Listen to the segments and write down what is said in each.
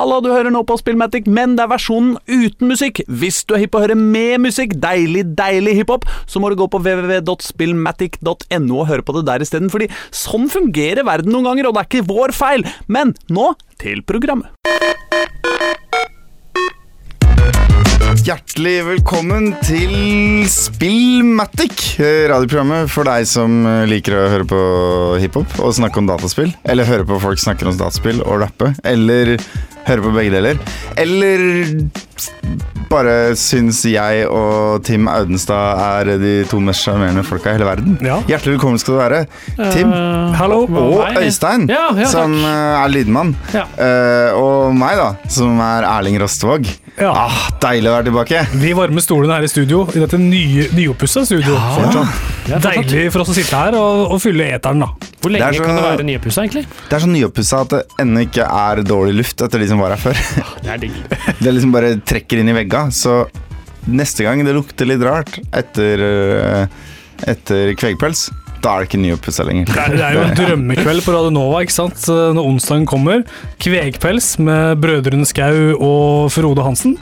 Halla, du hører nå på Spillmatic, men det er versjonen uten musikk. Hvis du er hypp på å høre med musikk, deilig, deilig hiphop, så må du gå på www.spillmatic.no og høre på det der isteden, fordi sånn fungerer verden noen ganger, og det er ikke vår feil. Men nå til programmet. Hjertelig velkommen til Spillmatic, eh, radioprogrammet for deg som eh, liker å høre på hiphop og snakke om dataspill. Eller høre på folk snakke om dataspill og rappe. Eller høre på begge deler. Eller bare syns jeg og Tim Audenstad er de to mest sjarmerende folka i hele verden. Ja. Hjertelig velkommen skal du være, Tim. uh, hello, Og Hei. Øystein, Ja, ja, som eh, er lydmann. Eh, og meg, da, som er Erling Rostvåg. Ja. Ah, deilig å være tilbake. Vi varmer stolene her i studio, i dette nye, nyoppussa studio. Deilig for oss å sitte her og, og fylle eteren, da. Hvor lenge Det så- kan det være nyoppussa, egentlig? Det er så nyoppussa at det ennå ikke er dårlig luft etter de som var her før. Det er digg. Det liksom bare trekker inn i vegga. Så neste gang det lukter litt rart etter, eh, etter kvegpels, da er det ikke nyoppussa lenger. Det er, det er jo en drømmekveld på Radio Nova ikke sant? når onsdagen kommer. Kvegpels med brødrene Skau og Frode Hansen.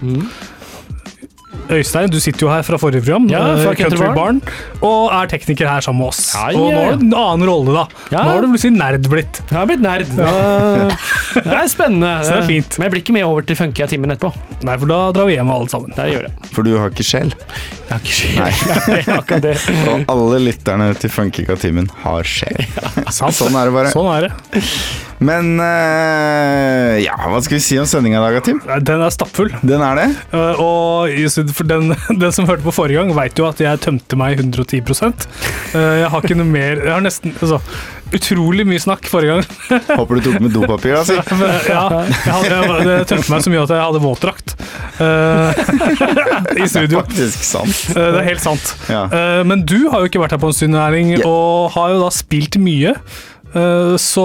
Øystein, du sitter jo her fra forrige program, Ja, eh, fra Country Country Barn, og er tekniker her sammen med oss. Ja, Og nå har du en annen rolle, da. Ja. Nå har du plutselig nerd blitt. Jeg har blitt nerd. Det er spennende. Så det er fint. Men jeg blir ikke med over til funky timen etterpå. Nei, for da drar vi hjem alle sammen. Det gjør jeg. For du har ikke sjel. Jeg har ikke Nei. Jeg har ikke det. Og alle lytterne til Funkika-timen har sjel. Sånn er det bare. Sånn er det. Men uh, ja, hva skal vi si om sendinga i dag, Tim? Den er stappfull. Den er det. Uh, og for den, den som hørte på forrige gang, veit jo at jeg tømte meg 110 uh, Jeg har ikke noe mer Jeg har nesten altså, Utrolig mye snakk forrige gang. Håper du tok med dopapir, da. Si. Ja, jeg, hadde, det tømte meg så mye at jeg hadde våtdrakt uh, i studio. Det er Faktisk sant. Uh, det er helt sant. Ja. Uh, men du har jo ikke vært her på en stund, Erling, yeah. og har jo da spilt mye. Uh, så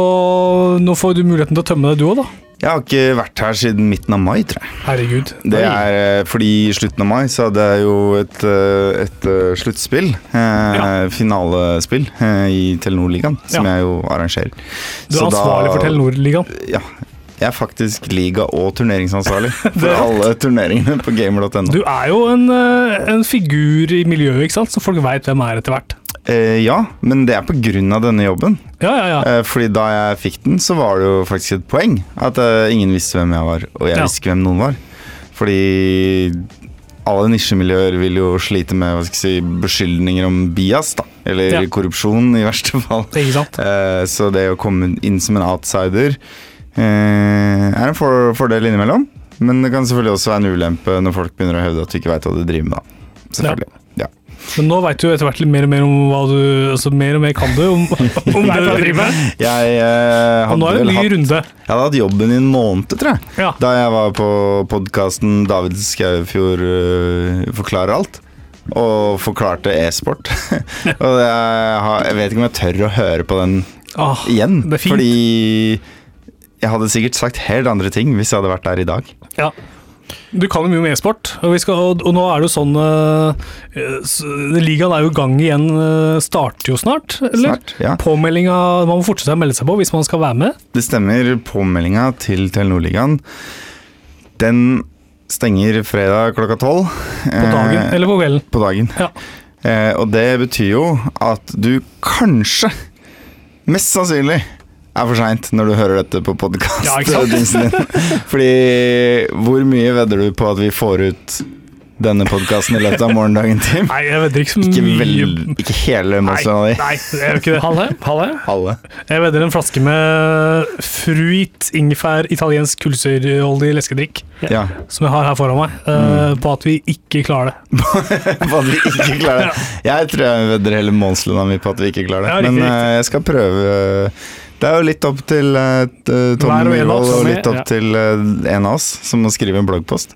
nå får du muligheten til å tømme deg, du òg, da. Jeg har ikke vært her siden midten av mai, tror jeg. Herregud. Det er eh, fordi i slutten av mai så hadde jeg jo et, eh, et eh, sluttspill, eh, Ja. finalespill, eh, i Telenor-ligaen, som Ja. jeg jo arrangerer. Du er Så da- ansvarlig for Telenor-ligaen. Ja. Jeg er faktisk liga- og turneringsansvarlig for alle turneringene på gamer.no. Du er jo en, en figur i miljøet, ikke sant? så folk veit hvem er etter hvert. Eh, ja, men det er av denne jobben. Ja, ja, ja. Eh, fordi da jeg fikk den, så var det jo faktisk et poeng at eh, ingen visste hvem jeg var, og jeg Ja. visste ikke hvem noen var. Fordi alle nisjemiljøer vil jo slite med hva skal jeg si, beskyldninger om bias, da. Eller Ja. korrupsjon, i verste fall. Sant? Eh, så det å komme inn som en outsider eh, er en for fordel innimellom. Men det kan selvfølgelig også være en ulempe når folk begynner å hevde at du ikke veit hva du driver med. da. Selvfølgelig. Ja. Men nå veit du etter hvert litt mer og mer om hva du Altså mer og mer kan du om, om det du driver med. Jeg, eh, Og nå er det en ny hatt, runde. jeg hadde hatt jobben i en måned, tror jeg. Ja. Da jeg var på podkasten David Skaufjord uh, forklarer alt. Og forklarte e-sport. og jeg, har, jeg vet ikke om jeg tør å høre på den Ah, igjen. Fordi jeg hadde sikkert sagt helt andre ting hvis jeg hadde vært der i dag. ja. Du kan jo mye om e-sport, og, vi skal, og, og nå er det jo sånn uh, Ligaen er jo i gang igjen, uh, starter jo snart, eller? Snart, ja. Påmeldinga Man må fortsette å melde seg på hvis man skal være med. Det stemmer. Påmeldinga til Telenor-ligaen den stenger fredag klokka tolv. På dagen Eh, eller på kvelden. på dagen. Ja. Eh, og det betyr jo at du kanskje, mest sannsynlig, er for seint når du hører dette på podkast. Ja, ikke sant? Fordi hvor mye vedder du på at vi får ut denne podkasten i løpet av morgendagen, Tim? Nei, jeg vedder ikke så Ikke, mye vel, ikke hele emosjonen målstranda di. nei, jeg gjør ikke det. Halve? Halve? Halve. Jeg vedder en flaske med fruit, ingefær, italiensk kullsyreholdig leskedrikk, Ja. som jeg har her foran meg, Mm. på at vi ikke klarer det. På at vi ikke klarer det. Jeg tror jeg vedder hele månedslønna mi på at vi ikke klarer det. Ja, Men eh, jeg skal prøve Det er jo litt opp til uh, Tommy Myhrvold og litt opp ja. til uh, en av oss som må skrive en bloggpost.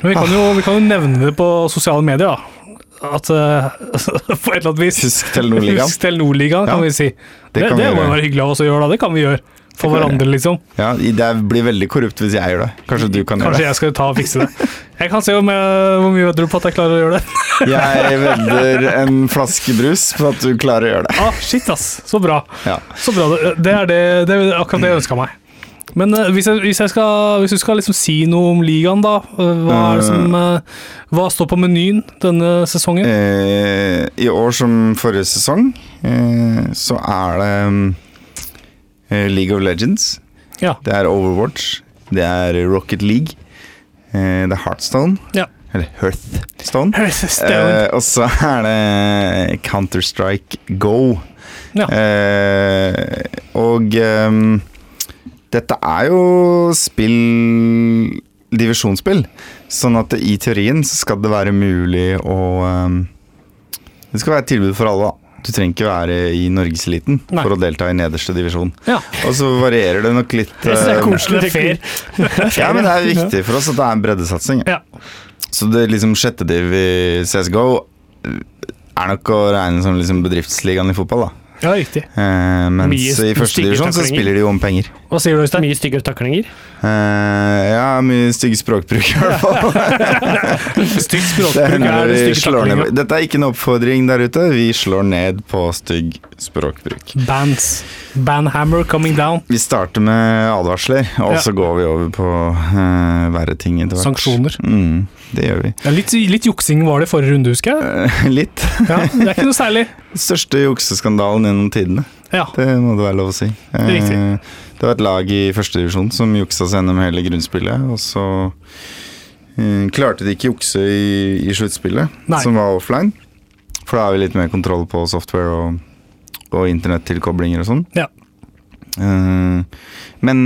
Men vi kan, jo, vi kan jo nevne det på sosiale medier, da. At uh, På et eller annet vis Husk Telenor-ligaen. Husk Telenor-ligaen, kan Ja, vi si. Det, kan det, vi må være hyggelig av oss å gjøre, da. Det kan vi gjøre. For hverandre, liksom. Ja, det blir veldig korrupt hvis jeg gjør det. Kanskje du kan Kanskje gjøre jeg skal ta og fikse det. Jeg kan se om jeg, hvor mye vedder du på at jeg klarer å gjøre det. det. Jeg vedder en flaske brus på at du klarer å gjøre det. Ah, shit, ass. Så bra. Ja. Så bra. Det, det, er det, det er akkurat det jeg ønska meg. Men eh, hvis, jeg, hvis, jeg skal, hvis du skal liksom si noe om ligaen, da. eh, hva, det som, eh, hva står på menyen denne sesongen? Eh, I år som forrige sesong, eh, så er det mm, League of Legends. Ja. Det er Overwatch. Det er Rocket League. Eh, det er Heartstone. Ja. Eller Hearthstone. Hearthstone. Eh, og så er det Counter-Strike Go. Ja. Eh, og um, dette er jo spill Divisjonsspill. Sånn at i teorien så skal det være mulig å um, Det skal være et tilbud for alle, da. Du trenger ikke være i norgeseliten for å delta i nederste divisjon. ja. Og så varierer det nok litt Det er eh, koselig. Det er fair. Ja, men det er viktig for oss at det er en breddesatsing. Ja. Så det liksom sjette div i CSGO er nok å regne som liksom bedriftsligaen i fotball, da. Ja, riktig. Eh, mens Mye i første divisjon så spiller de jo om penger. Hva sier du, Øystein? Mye styggere taklinger. Eh, ja, mye stygg språkbruk i hvert fall. stygg språkbruk er det stygge ned. Dette er ikke en oppfordring der ute, vi slår ned på stygg språkbruk. Bands. Banhammer coming down. Vi starter med advarsler, og Ja. så går vi over på eh, verre ting etter hvert. Sanksjoner. Mm, det gjør vi. Ja, litt, litt juksing var det forrige runde, husker jeg. Eh, litt. Ja, det er ikke noe særlig. Største jukseskandalen gjennom tidene. Ja. Det må det være lov å si. Eh, Riktig. Det var et lag i første divisjon som juksa seg gjennom hele grunnspillet, og så eh, klarte de ikke jukse i, i sluttspillet, som var offline. For da har vi litt mer kontroll på software og, og internettilkoblinger og sånn. Ja. Eh, men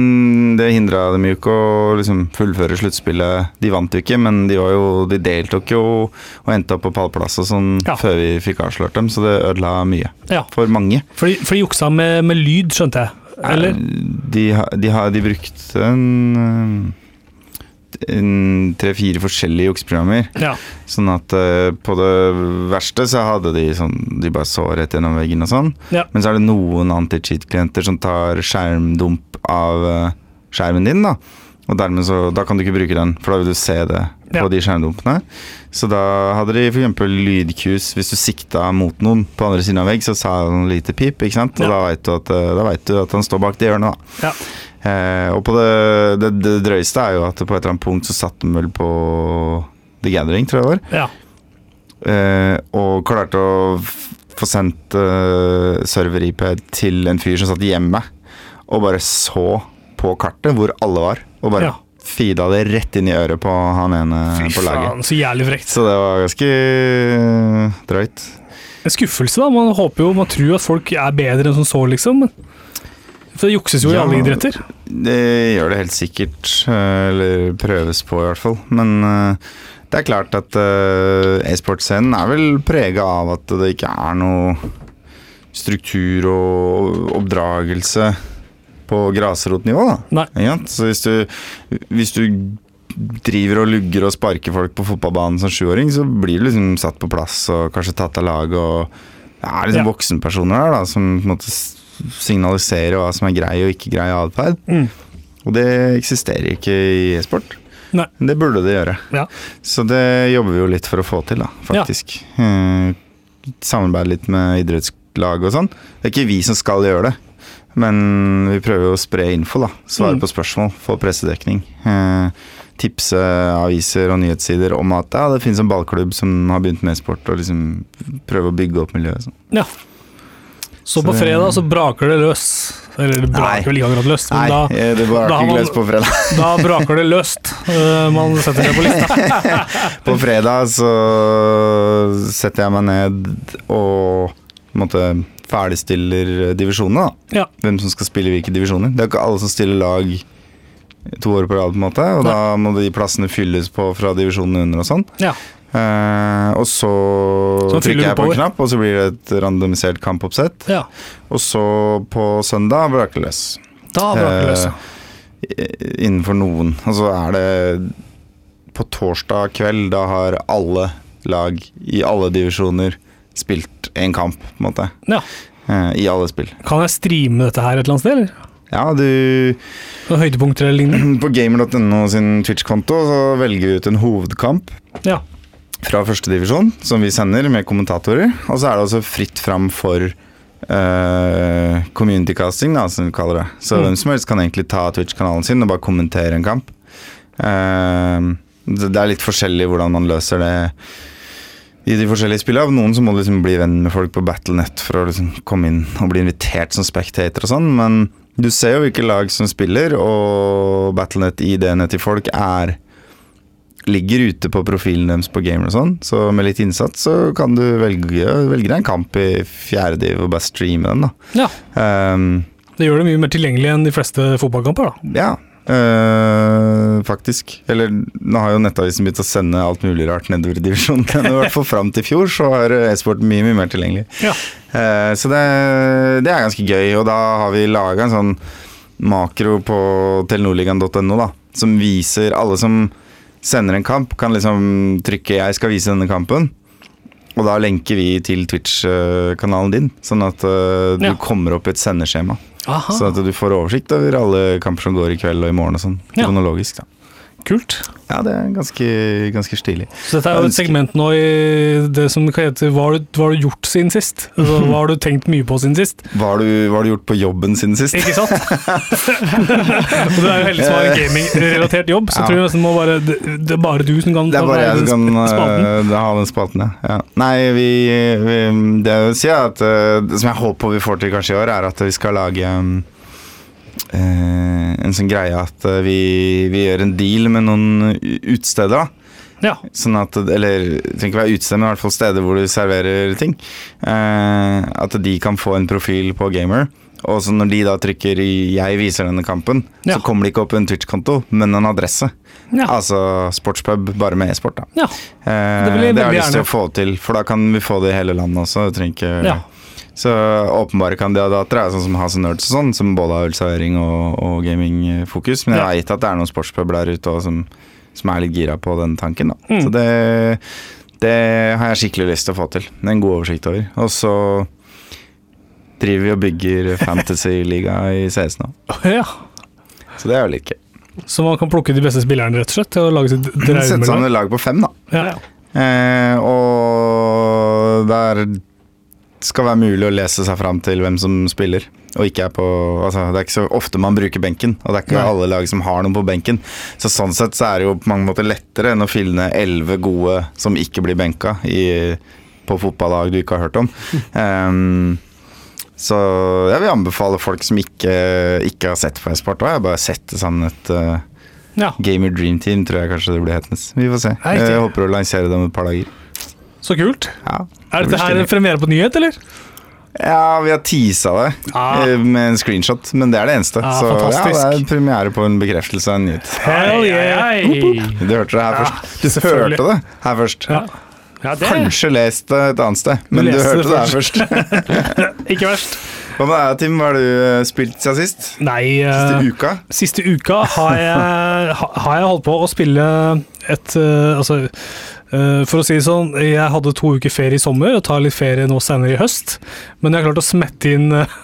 det hindra dem jo ikke å liksom fullføre sluttspillet. De vant jo ikke, men de, var jo, de deltok jo og endte opp på pallplass og sånn Ja. før vi fikk avslørt dem, så det ødela mye. ja. For mange. For de, for de juksa med, med lyd, skjønte jeg. Eller? Eh, De, har- de, de brukte en, eh, en tre-fire forskjellige jukseprogrammer. Ja. Sånn at uh, på det verste så hadde de sånn De bare så rett gjennom veggen og sånn. Ja. Men så er det noen anti-cheat-klienter som tar skjermdump av uh, skjermen din, da. Og dermed så, Da kan du ikke bruke den, for da vil du se det på Ja. de skjermdumpene. Så da hadde de f.eks. lydkus hvis du sikta mot noen på andre siden av vegg, så sa han lite pip, ikke sant? Og da veit du, eh, du at han står bak det hjørnet, da. Ja. Eh, og på det, det, det drøyeste er jo at på et eller annet punkt så satt de vel på The Gathering, tror jeg det var. ja. Eh, og klarte å få sendt uh, server-IP til en fyr som satt hjemme og bare så på kartet hvor alle var, og bare Ja. feeda det rett inn i øret på han ene Fy på laget. faen, så jævlig frekt. Så det var ganske eh, drøyt. En skuffelse, da. Man håper jo, man tror at folk er bedre enn som så, liksom. Men- For det jukses jo i Ja. alle idretter. Det gjør det helt sikkert, eh, eller prøves på i hvert fall. Men eh, det er klart at eh, e-sportscenen er vel prega av at det ikke er noe struktur og oppdragelse på grasrotnivå. da. Ikke? Så hvis du, hvis du driver og lugger og sparker folk på fotballbanen som sjuåring, så blir du liksom satt på plass og kanskje tatt av lag. og Det er liksom Ja. voksenpersoner her da, som på en måte s- signaliserer hva som er grei og ikke grei atferd. Mm. Og det eksisterer ikke i e-sport. Nei. Det burde det gjøre. Ja. Så det jobber vi jo litt for å få til, da, faktisk. Ja. samarbeide litt med idrettslag og sånn. Det er ikke vi som skal gjøre det, men vi prøver å spre info, da. Svare Mm. på spørsmål, få pressedekning. Eh, tipse aviser og nyhetssider om at ja, det finnes en ballklubb som har begynt med e-sport, og liksom prøve å bygge opp miljøet. Sånn. Ja. Så på fredag så braker det løs. Eller det braker vel ikke akkurat løst, men da, eh, det braker da man- løs på fredag. da braker det løst. Eh, man setter det på lista. På fredag så setter jeg meg ned og måtte ferdigstiller divisjonene. da. Ja. Hvem som skal spille i hvilke divisjoner. Det er ikke alle som stiller lag to år på rad, på en måte. Og Nei. da må de plassene fylles på fra divisjonene under og sånn. Ja. Eh, og så, Så trykker jeg på en knapp, og så blir det et randomisert kampoppsett. ja. Og så på søndag braker det løs. Da braker det løs. ja. Uh, Innenfor noen. Og så er det på torsdag kveld, da har alle lag i alle divisjoner spilt en kamp, på en måte. Ja. Uh, I alle spill. Kan jeg streame dette her et eller annet sted? eller? Ja, du Noen høydepunkter eller lignende? På gamer.no sin Twitch-konto så velger vi ut en hovedkamp Ja. Fra første divisjon, som vi sender med kommentatorer. Og så er det også fritt fram for uh, community casting, da, som vi kaller det. Så Mm. hvem som helst kan egentlig ta Twitch-kanalen sin og bare kommentere en kamp. Uh, det er litt forskjellig hvordan man løser det i de forskjellige spillene. Noen som må liksom bli venn med folk på Battlenet for å liksom komme inn og bli invitert som spectator og sånn, men du ser jo hvilke lag som spiller, og Battlenet-ID-ene til folk er ligger ute på profilen deres på Gamer og sånn, så med litt innsats så kan du velge, velge deg en kamp i fjerde div og bare streame den, da. Ja. Um, Det gjør det mye mer tilgjengelig enn de fleste fotballkamper, da. ja, eh, faktisk. Eller nå har jo Nettavisen begynt å sende alt mulig rart nedover i divisjonen, men i hvert fall fram til fjor så har e-sport mye, mye mer tilgjengelig. Ja. Uh, så det, det er ganske gøy, og da har vi laga en sånn makro på telenordligaen.no som viser alle som sender en kamp, kan liksom trykke 'jeg skal vise denne kampen'. Og da lenker vi til Twitch-kanalen din, sånn at uh, du Ja. kommer opp i et sendeskjema. Aha. Sånn at du får oversikt over alle kamper som går i kveld og i morgen og sånn. Ja. Kronologisk, da. Kult. Ja, det er ganske, ganske stilig. Så dette er jo et segment nå i det som kan hete Hva har du, hva har du gjort siden sist? Altså, hva har du tenkt mye på siden sist? Hva har du, hva har du gjort på jobben siden sist? Ikke sant? og du er jo heldig som har en gamingrelatert jobb, så Ja. tror jeg nesten må bare det, det er bare du som kan Det er bare jeg som kan uh, ha den spalten, ja. ja. Nei, vi, vi Det jeg vil si, er at uh, det som jeg håper vi får til kanskje i år, er at vi skal lage um, en sånn greie at uh, vi, vi gjør en deal med noen utesteder. Ja. Sånn at, eller det trenger ikke være utested, men i hvert fall steder hvor du serverer ting. Eh, at de kan få en profil på Gamer. Og så når de da trykker i 'jeg viser denne kampen', Ja. så kommer det ikke opp en Twitch-konto, men en adresse. Ja. Altså sportspub, bare med e-sport, da. ja. Eh, Det jeg det har jeg lyst til å få til, for da kan vi få det i hele landet også. Det trenger ikke Ja. Så åpenbare kandidater er sånn som Has Nerds og sånn, som både har ølservering og, og gamingfokus. Men jeg Ja. veit at det er noen sportspubler der ute som, som er litt gira på den tanken. Da. Mm. Så det, det har jeg skikkelig lyst til å få til. En god oversikt over. Og så driver vi og bygger Fantasy-liga i CS nå. ja. Så det er jo litt gøy. Så man kan plukke de beste spillerne, rett og slett, til å lage sitt Sette sammen et lag på fem, da. Ja. Eh, og der skal være mulig å lese seg fram til hvem som spiller. Og ikke er på altså, Det er ikke så ofte man bruker benken, og det er ikke Nei. alle lag som har noen på benken. Så sånn sett så er det jo på mange måter lettere enn å finne elleve gode som ikke blir benka i, på fotballag du ikke har hørt om. Um, så jeg vil anbefale folk som ikke, ikke har sett på e-sport, jeg bare sette sammen et uh, ja. Gamer Dream Team, tror jeg kanskje det blir hetende. Vi får se. Jeg håper å lansere det om et par dager. Så kult. Ja, Er dette her en premiere på nyhet, eller? Ja, vi har teasa det Ah. eh, med en screenshot, men det er det eneste. Ah, så fantastisk. ja, det er premiere på en bekreftelse av en nyhet. Hell yeah! Du hørte det her Ja, først. Du hørte det her først. Ja. Ja, det Kanskje lest det et annet sted, men du, du hørte det det her først. Ikke verst. Hva med deg, Tim? Hva har du eh, spilt siden sist? Nei, Siste eh, uka? siste uka har jeg, har jeg holdt på å spille et Altså, for å si det sånn, jeg hadde to uker ferie i sommer og tar litt ferie nå senere i høst, men jeg har klart å smette inn eh,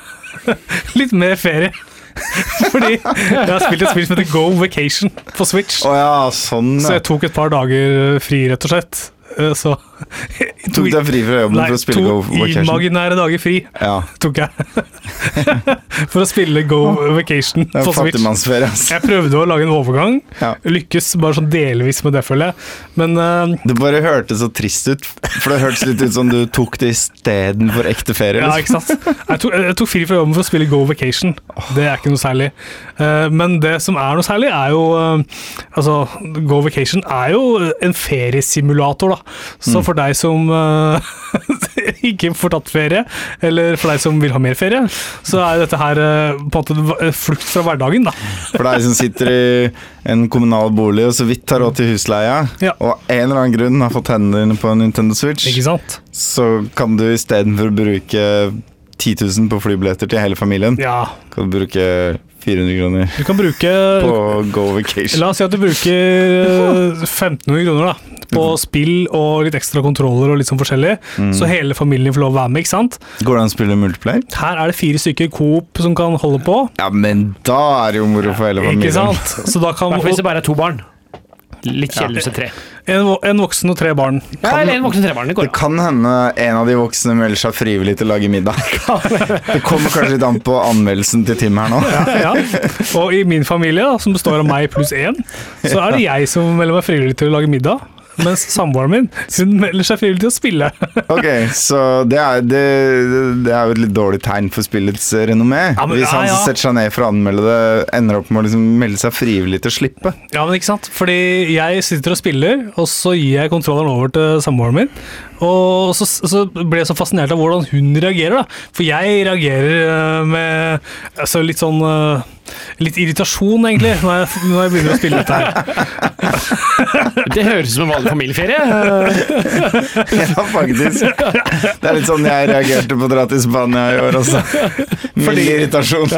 litt mer ferie. Fordi jeg har spilt et spill som heter Go Vacation på Switch. Oh ja, sånn. Så jeg tok et par dager fri, rett og slett. Eh, Så Tok deg fri fra jobben Nei, for å spille Go to imaginære dager fri Ja, tok jeg. For å spille Go Vacation på Switch. fattigmannsferie. Jeg prøvde å lage en overgang. Ja. Lykkes bare sånn delvis med det, føler jeg. Men uh, Det bare hørtes så trist ut, for det hørtes litt ut som du tok det istedenfor ekte ferie. ja, Liksom. ikke sant. Jeg tok, jeg tok fri fra jobben for å spille Go Vacation. Det er ikke noe særlig. Uh, men det som er noe særlig, er jo uh, Altså, Go Vacation er jo en feriesimulator, da. Så Mm. For deg som uh, ikke får tatt ferie, eller for deg som vil ha mer ferie, så er dette her uh, på en måte flukt fra hverdagen, da. For deg som sitter i en kommunal bolig og så vidt har råd til husleia, Ja. og av en eller annen grunn har fått hendene dine på en Nintendo Switch, Ikke sant? så kan du istedenfor å bruke 10 000 på flybilletter til hele familien, Ja. kan du bruke 400 kroner Du kan bruke på Go Vacation. La oss si at du bruker eh, 1500 kroner da, på spill og litt ekstra kontroller og litt sånn forskjellig, Mm. så hele familien får lov å være med, ikke sant? Går det an å spille multiplayer? Her er det fire stykker Coop som kan holde på, Ja, men da er det jo moro for hele familien. ikke sant? Så da kan hvis det bare er to barn. Litt er tre. En, en voksen og tre barn. Ja, eller en voksen trebarn. Det går Det kan hende en av de voksne melder seg frivillig til å lage middag. Det kommer kanskje litt an på anmeldelsen til Tim her nå. Ja. Og i min familie, da, som består av meg pluss én, så er det jeg som melder meg frivillig til å lage middag. Mens samboeren min hun melder seg frivillig til å spille. Ok, Så det er, det, det er jo et litt dårlig tegn for spillets renommé. Ja, men- Hvis han ja, som ja. setter seg ned for å anmelde det, ender opp med å liksom melde seg frivillig til å slippe. Ja, men ikke sant? Fordi jeg sitter og spiller, og så gir jeg kontrolleren over til samboeren min. Og så, så ble jeg så fascinert av hvordan hun reagerer, da. For jeg reagerer eh, med altså litt sånn eh, Litt irritasjon, egentlig, når jeg, når jeg begynner å spille dette her. Det høres ut som en vanlig familieferie. Ja, faktisk. Det er litt sånn jeg reagerte på å dra til Spania i år også. Mild Fordi- irritasjon.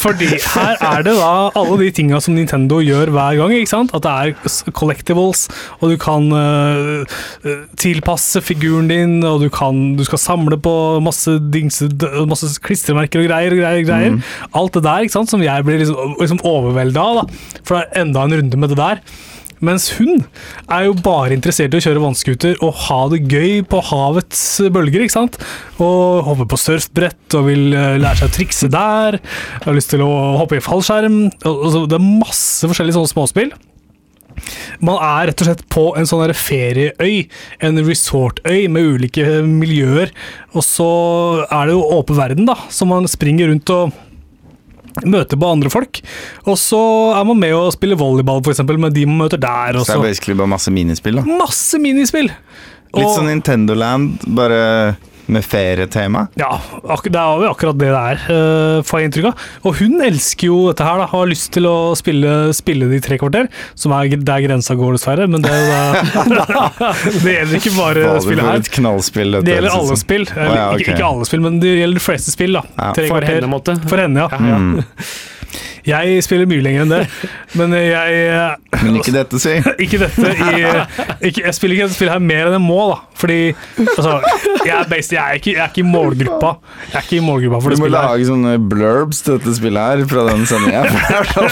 Fordi her er det da alle de tinga som Nintendo gjør hver gang. ikke sant? At det er collectibles, og du kan uh, tilpasse tilpasse figuren din, og du, kan, du skal samle på masse, dingse, masse klistremerker og greier. greier, greier. Alt det der ikke sant? som jeg blir liksom, liksom overvelda av. da. For det er enda en runde med det der. Mens hun er jo bare interessert i å kjøre vannskuter og ha det gøy på havets bølger. ikke sant? Og hoppe på surfbrett og vil eh, lære seg å trikse der. Har lyst til å hoppe i fallskjerm. Det er masse forskjellige sånne småspill. Man er rett og slett på en sånn ferieøy, en resortøy med ulike miljøer. Og så er det jo åpen verden, da, så man springer rundt og møter på andre folk. Og så er man med og spiller volleyball, for eksempel, med de man møter der. Og Så det er basically bare masse minispill, da. masse minispill! Litt Og- sånn Nintendo Land, bare med ferietema. Ja, det er jo akkurat det det er, eh, får jeg inntrykk av. Og hun elsker jo dette her, da. Har lyst til å spille, spille det i tre kvarter. Som er der grensa går, dessverre. Men det, da, det gjelder ikke bare Hva spillet her. knallspill dette Det gjelder alle spill. Eller, ja, ikke, ikke alle spill, men det gjelder de fleste spill. da. Ja. Tre For kvarter. henne, måtte. For henne, ja. Ja. Mm. Jeg spiller mye lenger enn det, men jeg Men ikke dette, si. Ikke dette i ikke, Jeg spiller ikke dette spillet her mer enn jeg må, da. Fordi altså, jeg, er based, jeg, er ikke, jeg er ikke i målgruppa. Jeg er ikke i målgruppa for Du det må spillet her. lage sånne blurbs til dette spillet her fra den sendinga.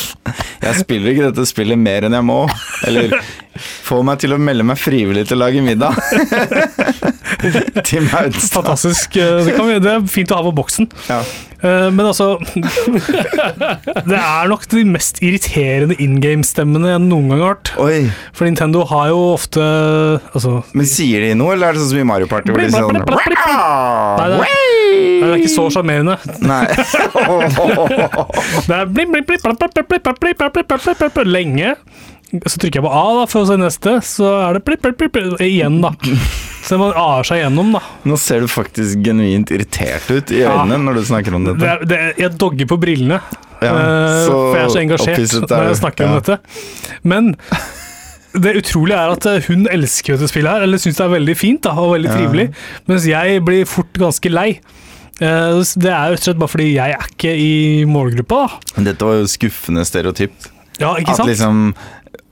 Jeg spiller ikke dette spillet mer enn jeg må. Eller få meg til å melde meg frivillig til å lage middag. Tim Haugstad. Fantastisk. eh, Det, kan vi, det er fint å ha på boksen. Ja. Eh, Men altså Det er nok de mest irriterende in game-stemmene jeg noen gang har hørt. Oi, For Nintendo har jo ofte altså, men sier de noe, eller er det sånn som i Mario Party? Hvor de sier blip. Nei, det, sånn er, det er ikke så sjarmerende. Nei. Det er blip, blip, blip, blip, blip, blip, blip, blip, lenge. Så trykker jeg på A da, for å se neste, så er det plipp, plipp, blip, igjen, da. Så man A-er seg gjennom, da. Nå ser du faktisk genuint irritert ut i Ja. øynene når du snakker om Det dette. er, det er, jeg dogger på brillene, Ja, så for jeg er så engasjert er når jeg snakker snakker om dette. Men det utrolige er at eh, hun elsker dette spillet her, eller syns det er veldig fint da, og veldig Ja. trivelig, mens jeg blir fort ganske lei. Eh, Det er rett og slett bare fordi jeg er ikke i målgruppa. da. Dette var jo skuffende stereotypt. Ja, ikke At sant? liksom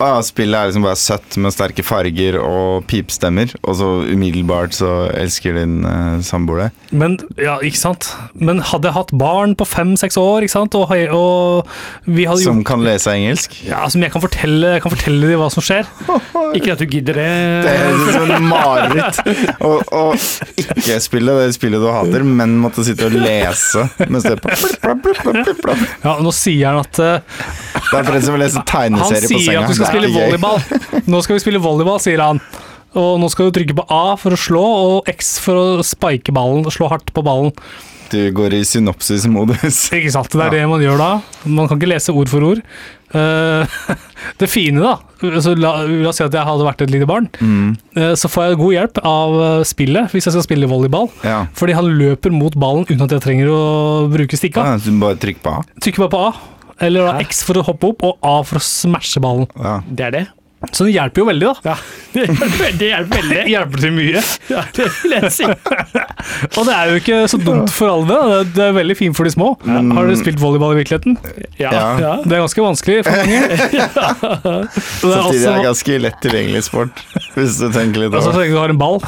ah, Spillet er liksom bare søtt med sterke farger og pipstemmer, og så umiddelbart så elsker din uh, samboer det. Men, ja, ikke sant? Men hadde jeg hatt barn på fem-seks år, ikke sant? Og, og vi hadde Som gjort kan lese engelsk. ja, som jeg kan fortelle, jeg kan fortelle dem hva som skjer. Ikke at du gidder det. Det er en mareritt. Og, og ikke spille det spillet du hater, men måtte sitte og lese mens det Ja, Nå sier han at Det er for en som vil lese tegneserie på senga. Spille volleyball. Nå skal vi spille volleyball, sier han. Og nå skal du trykke på A for å slå, og X for å spike ballen, slå hardt på ballen. Du går i synopsis-modus. Ikke sant? Det er Ja. det man gjør da. Man kan ikke lese ord for ord. Eh, det fine, da altså, la, la oss si at jeg hadde vært et lite barn. Mm, Eh, Så får jeg god hjelp av eh, spillet hvis jeg skal spille volleyball. ja. Fordi han løper mot ballen uten at jeg trenger å bruke stikka. Du bare trykker på A. Trykker bare på A, eller da X for å hoppe opp, og A for å smashe ballen. Ja. Det er det. Så det hjelper jo veldig, da. Ja. Det hjelper, det hjelper veldig. Det hjelper til mye. Ja, det vil jeg si. Og det er jo ikke så dumt for alle. da. Det er veldig fint for de små. Ja. Har dere spilt volleyball i virkeligheten? Ja. Ja. ja. Det er ganske vanskelig for mange. Det er Samtidig er det ganske lett tilgjengelig sport, hvis du tenker litt altså, over så lenge du har en ball.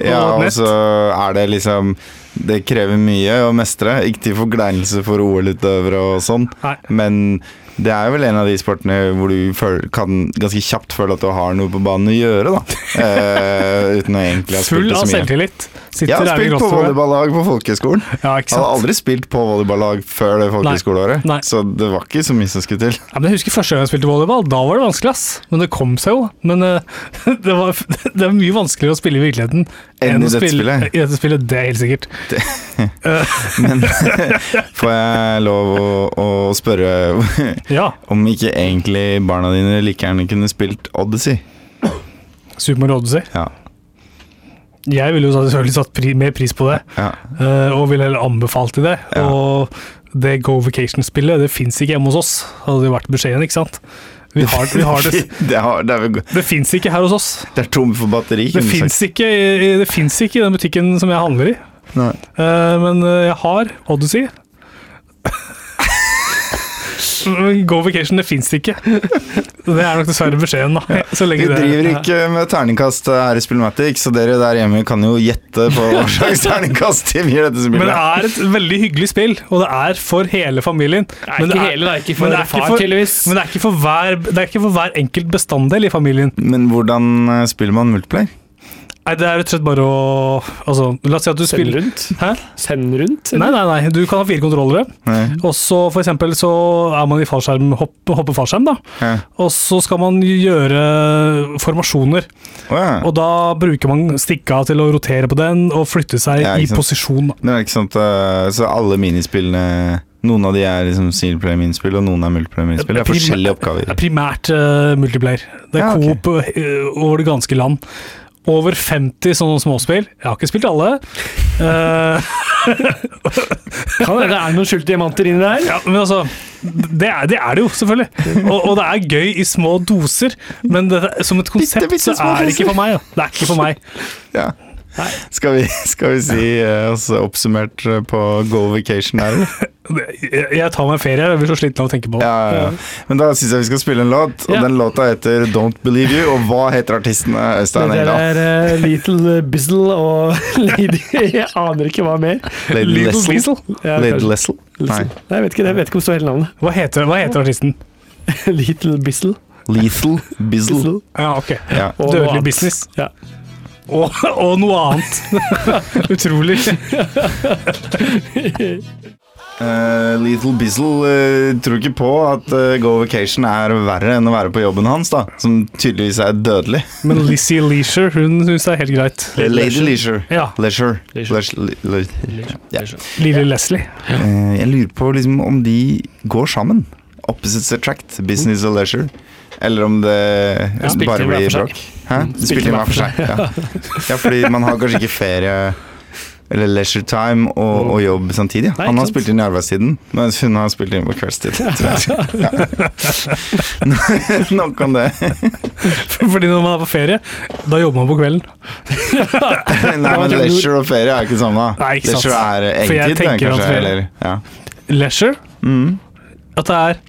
Ja, og og så er det liksom Det krever mye å mestre. Ikke til forkleinelse for OL-utøvere og sånn, men Det er vel en av de sportene hvor du føler, kan ganske kjapt føle at du har noe på banen å gjøre, da. Eh, uten å egentlig ha spilt Full av så mye. selvtillit. Sitter Jeg har spilt på volleyballag på folkehøyskolen. Ja, Jeg hadde aldri spilt på volleyballag før det folkehøyskoleåret, så det var ikke så mye som skulle til. Ja, men jeg husker første gang jeg spilte volleyball. Da var det vanskelig, ass. Men det kom seg jo. Men uh, det, var, det er mye vanskeligere å spille i virkeligheten Enn i dette spillet. i dette spillet. Det er helt sikkert. Men får jeg lov å, å spørre Ja. om ikke egentlig barna dine like gjerne kunne spilt Odyssey? Super Mario Odyssey. Ja. Jeg ville jo selvfølgelig satt pri, mer pris på det, ja. eh, og ville heller anbefalt det. Ja. Og det Go Vacation-spillet det fins ikke hjemme hos oss, hadde det vært beskjeden, ikke sant? Vi har, vi har det det, har, det, er Det fins ikke her hos oss. det er tom for batteri. Det fins ikke, ikke i den butikken som jeg handler i. Eh, men eh, jeg har Odyssey. Go Vacation, det fins ikke. Det er nok dessverre beskjeden, da. Så Vi driver ikke med terningkast her i Spillmatic, så dere der hjemme kan jo gjette på hva slags terningkast de gir dette Men det er et veldig hyggelig spill, og det er for hele familien. Men det er- Ikke for det er ikke far, tydeligvis. Men det er, ikke for hver, det er ikke for hver enkelt bestanddel i familien. Men hvordan eh, spiller man multiplayer? Nei, Det er rett og slett bare å altså, La oss si at du Send spiller rundt. Hæ? Send rundt? Nei, nei, nei. Du kan ha fire kontrollere. Nei. Og så for eksempel så er man i fallskjerm, hopp, hopper fallskjerm, da. Ja. Og så skal man gjøre formasjoner. Oh, ja. Og da bruker man stikka til å rotere på den og flytte seg Ja, i sant. posisjon. da. Det er ikke sant, eh, så alle minispillene Noen av de er liksom singleplayer-minispill, og noen er multiplayer-minispill. Det er forskjellige oppgaver. Det er primært uh, multiplayer. Det er Ja, okay. coop uh, over det ganske land. Over 50 sånne småspill. Jeg har ikke spilt alle. Uh, Kan hende det er noen skjulte diamanter inni der. ja, men altså det er, det er det jo, selvfølgelig. Og, og det er gøy i små doser, men det, som et konsept bitte så er det ikke for meg. Ja. Det er ikke for meg. Ja. Skal vi, skal vi si eh, altså, oppsummert eh, på Go Vacation her, eller? Jeg, tar meg ferie, jeg blir så sliten av å tenke på det. Ja, ja, ja. Men da syns jeg vi skal spille en låt, og Ja. den låta heter Don't Believe You. Og hva heter artistene, Øystein Det er uh, Little Bizzle og Lady Jeg aner ikke hva mer. Lady? Ja, Lady Lessel? Nei. Nei, jeg vet ikke, jeg vet ikke om det står hele navnet. Hva heter, hva heter artisten? Little Bizzle. Lethal Bizzle. Bizzle. Ja, ok. Ja. Dødelig business. Ja. Og, og noe annet. Utrolig. Uh, Lethal Bizzle uh, tror ikke på at uh, Go Vacation er verre enn å være på jobben hans, da. Som tydeligvis er dødelig. Men Lizzie Leisure, hun syns det er helt greit. Lady Leisure. Ja. Leisure. Leisure. Leisure. Le- le- Ja. Lille Leslie. Eh, jeg lurer på liksom, om de går sammen. Opposites attract, business og leisure. Eller om det ja, bare blir bråk. Hæ? Mm, spilte hver for seg. Ja. ja, fordi man har kanskje ikke ferie eller leisure time og, og jobb samtidig. Nei, Han har spilt inn i arbeidstiden, mens hun har spilt inn på kveldstid. Ja. Nok om det. Fordi når man er på ferie, da jobber man på kvelden. Nei, men leisure og ferie er ikke det samme. Nei, ikke. Leisure er egentlig egentid, tenker at ferie- Eller, ja. Leisure, mm. at det er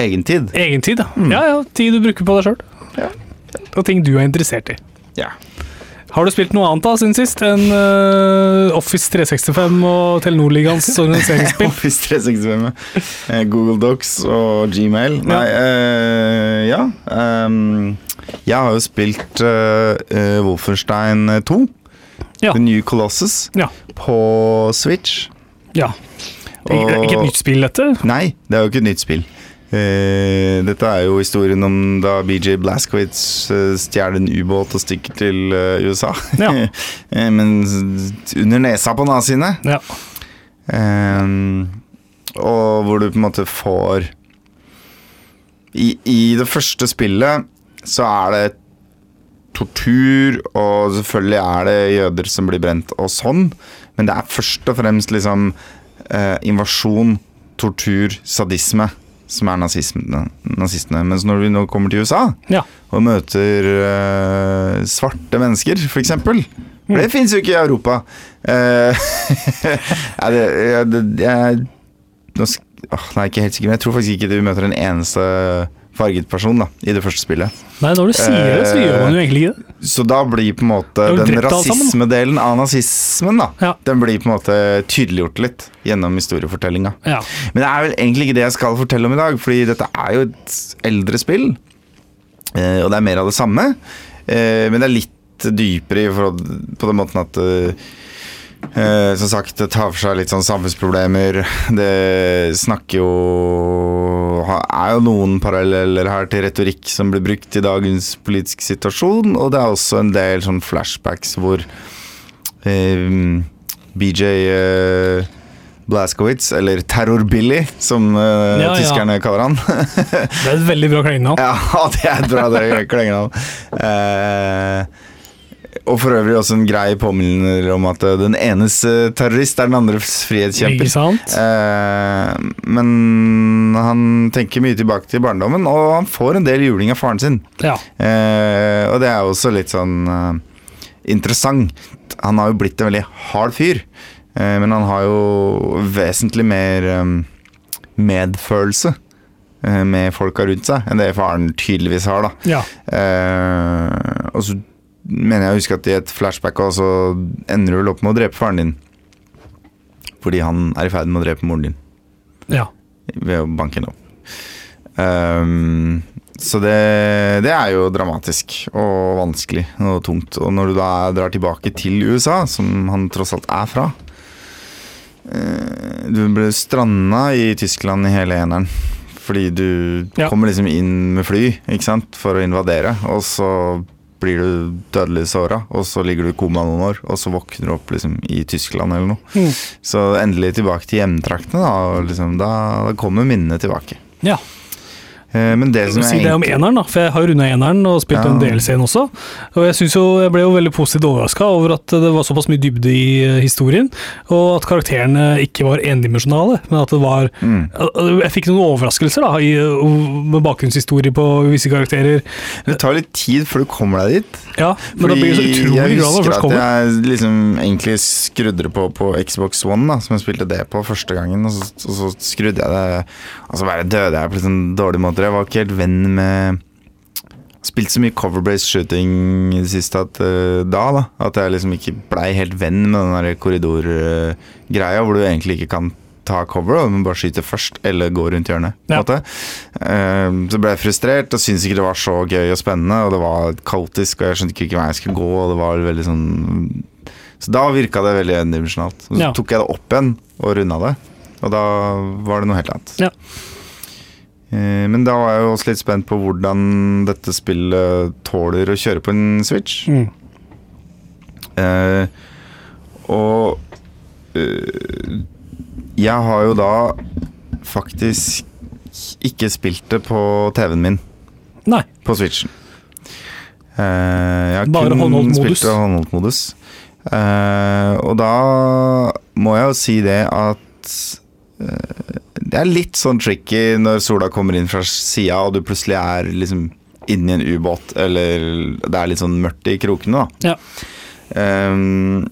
Egentid. egentid. da. Ja, ja, tid du bruker på deg sjøl. Ja. Og ting du er interessert i. Ja. Har du spilt noe annet da siden sist enn uh, Office 365 og Telenor-ligaens organiseringsspill? Office 365, eh, Google Docs og Gmail. Nei, uh, ja. Um, jeg har jo spilt eh, Wolfenstein 2, Ja. The New Colossus, Ja. på Switch. ja. Ikke, ikke et nytt spill, dette? Nei, det er jo ikke et nytt spill. Eh, dette er jo historien om da BJ Blaskowitz uh, stjeler en ubåt og stikker til eh, USA. Ja. Eh, Men under nesa på naziene. Ja. Ehm, og hvor du på en måte får I, I det første spillet så er det tortur, og selvfølgelig er det jøder som blir brent og sånn, men det er først og fremst liksom eh, invasjon, tortur, sadisme som er nazistene. nazistene. Mens når vi nå kommer til USA Ja. og møter uh, svarte mennesker, for eksempel For det fins jo ikke i Europa. Uh, ja, det, ja, det, jeg, nå åh, Nei, ikke helt sikker, men jeg tror faktisk ikke vi møter en eneste farget person da, i det første spillet. Nei, når du sier det, så gjør man jo egentlig ikke det. Så da blir på en måte den rasismedelen av nazismen, da, Ja. den blir på en måte tydeliggjort litt gjennom historiefortellinga. Ja. Men det er vel egentlig ikke det jeg skal fortelle om i dag, fordi dette er jo et eldre spill. eh, Og det er mer av det samme. eh, Men det er litt dypere på den måten at eh, Som sagt, det tar for seg litt sånn samfunnsproblemer. Det snakker jo Er jo noen paralleller her til retorikk som blir brukt i dagens politiske situasjon, og det er også en del sånn flashbacks hvor eh, BJ eh, Blaskowitz, eller Terror-Billy, som eh, Ja, ja. tyskerne kaller han. Det er et veldig bra klengenavn. ja, det er et bra det klengenavn. Eh, og for øvrig også en grei påminner om at eh, den enes eh, terrorist er den andres frihetskjemper. Ikke sant? Eh, men han tenker mye tilbake til barndommen, og han får en del juling av faren sin. Ja. Eh, og det er også litt sånn eh, interessant. Han har jo blitt en veldig hard fyr, men han har jo vesentlig mer medfølelse med folka rundt seg enn det faren tydeligvis har, da. ja. Eh, og så mener jeg å huske at i et flashback også ender du vel opp med å drepe faren din. Fordi han er i ferd med å drepe moren din ja. ved å banke henne opp. Um, så det, det er jo dramatisk og vanskelig og tungt. Og når du da drar tilbake til USA, som han tross alt er fra uh, Du ble stranda i Tyskland i hele eneren. Fordi du Ja. kommer liksom inn med fly ikke sant, for å invadere, og så blir du dødelig såra, og så ligger du i koma noen år, og så våkner du opp liksom i Tyskland eller noe. Mm. Så endelig tilbake til hjemtraktene, da, og liksom, da, da kommer minnene tilbake. ja. Eh, men det som Si egentlig... det om eneren, da, for jeg har runda eneren og spilt Ja. en DLC-en også. Og jeg, synes jo, jeg ble jo veldig positivt overraska over at det var såpass mye dybde i eh, historien, og at karakterene ikke var endimensjonale, men at det var Mm. Jeg fikk noen overraskelser da, i, med bakgrunnshistorie på visse karakterer. Det tar litt tid før du kommer deg dit. Ja, men da blir det så Fordi utrolig jeg glad når det husker først at kommer. jeg liksom egentlig skrudde det på på Xbox One, da, som jeg spilte det på første gangen. Og så, og så skrudde jeg det Og så bare døde jeg på en sånn dårlig måte. Jeg var ikke helt venn med Spilt så mye cover-based shooting det siste at, uh, da, da. At jeg liksom ikke blei helt venn med den der korridorgreia, hvor du egentlig ikke kan ta cover, da, men bare skyte først, eller gå rundt hjørnet. på Ja. Eh, så ble jeg frustrert og syntes ikke det var så gøy og spennende, og det var kaotisk, og jeg skjønte ikke hvor jeg skulle gå, og det var veldig sånn Så da virka det veldig endimensjonalt. Så Ja. tok jeg det opp igjen og runda det, og da var det noe helt annet. Ja. Eh, Men da var jeg jo også litt spent på hvordan dette spillet tåler å kjøre på en Switch. Mm. Eh, og eh, jeg har jo da faktisk ikke spilt det på TV-en min Nei. på Switchen. Eh, jeg har Bare kun spilt det håndholdtmodus. Eh, og da må jeg jo si det at eh, det er litt sånn tricky når sola kommer inn fra sida, og du plutselig er liksom inni en ubåt, eller det er litt sånn mørkt i krokene, da. Ja. Um,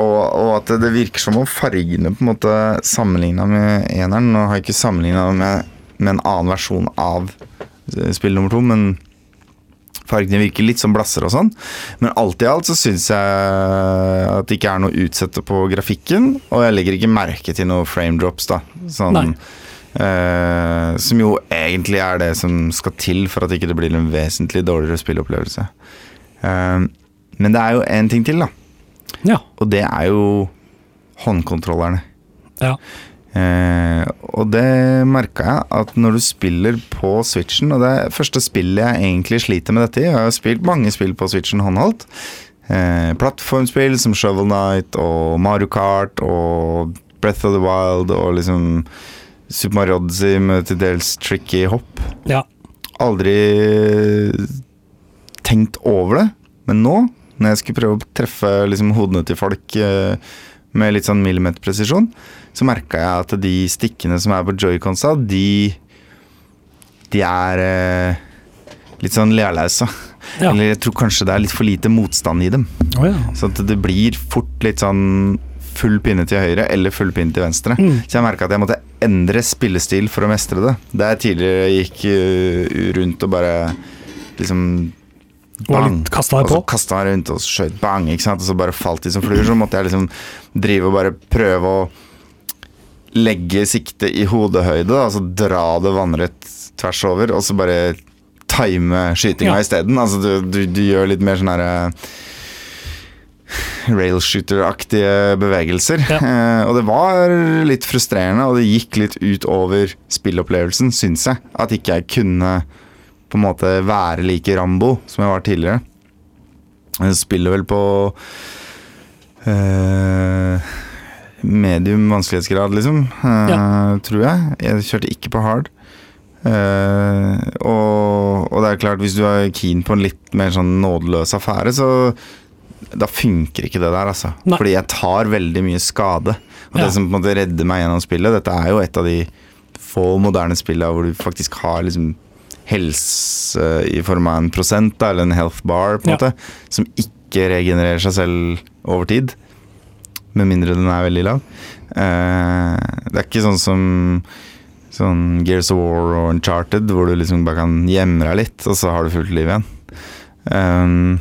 og, og at det virker som om fargene på en måte sammenligna med eneren Nå har jeg ikke sammenligna med, med en annen versjon av eh, spill nummer to, men fargene virker litt som blasser og sånn. Men alt i alt så syns jeg at det ikke er noe å utsette på grafikken, og jeg legger ikke merke til noe frame drops, da. Sånn, Nei. Eh, som jo egentlig er det som skal til for at ikke det blir en vesentlig dårligere spillopplevelse. Uh, men det er jo én ting til, da. Ja. Og det er jo håndkontrollerne. ja. Uh, og det merka jeg at når du spiller på Switchen Og det første spillet jeg egentlig sliter med dette i. Jeg har spilt mange spill på Switchen håndholdt. Plattformspill som Shovel Knight og Mario Kart og Breath of the Wild og liksom Super Mario Odyssey med til dels tricky hopp. ja. Aldri tenkt over det, men nå, når jeg skulle prøve å treffe liksom, hodene til folk eh, med litt sånn millimeterpresisjon, så merka jeg at de stikkene som er på joyconsa, de De er eh, litt sånn lealøse. Ja. Eller jeg tror kanskje det er litt for lite motstand i dem. Oh, ja. Så det blir fort litt sånn full pinne til høyre eller full pinne til venstre. Mm. Så jeg merka at jeg måtte endre spillestil for å mestre det. Der jeg tidligere gikk eh, rundt og bare liksom Var kasta kastet på? Og så kasta meg rundt og skjøt bang, ikke sant? og så bare falt de som fluer. Så måtte jeg liksom drive og bare prøve å legge siktet i hodehøyde, altså dra det vannrett tvers over, og så bare time skytinga Ja. isteden. Altså du, du, du gjør litt mer sånn herre railshooter-aktige bevegelser. Ja. Eh, og det var litt frustrerende, og det gikk litt ut over spillopplevelsen, syns jeg. At ikke jeg kunne på en måte være like Rambo som jeg var tidligere. Jeg spiller vel på eh, medium vanskelighetsgrad, liksom. eh, Tror jeg. Jeg kjørte ikke på hard. Eh, og, og det er klart, hvis du er keen på en litt mer sånn nådeløs affære, så da funker ikke det der, altså. Nei. Fordi jeg tar veldig mye skade. Og Ja. det som på en måte redder meg gjennom spillet, dette er jo et av de få moderne spillene hvor du faktisk har liksom helse i form av en prosent, da, eller en health bar, på en Ja. måte, som ikke regenererer seg selv over tid. Med mindre den er veldig lav. Eh, det er ikke sånn som sånn Gears of War og Uncharted, hvor du liksom bare kan gjemme deg litt, og så har du fullt liv igjen. Um,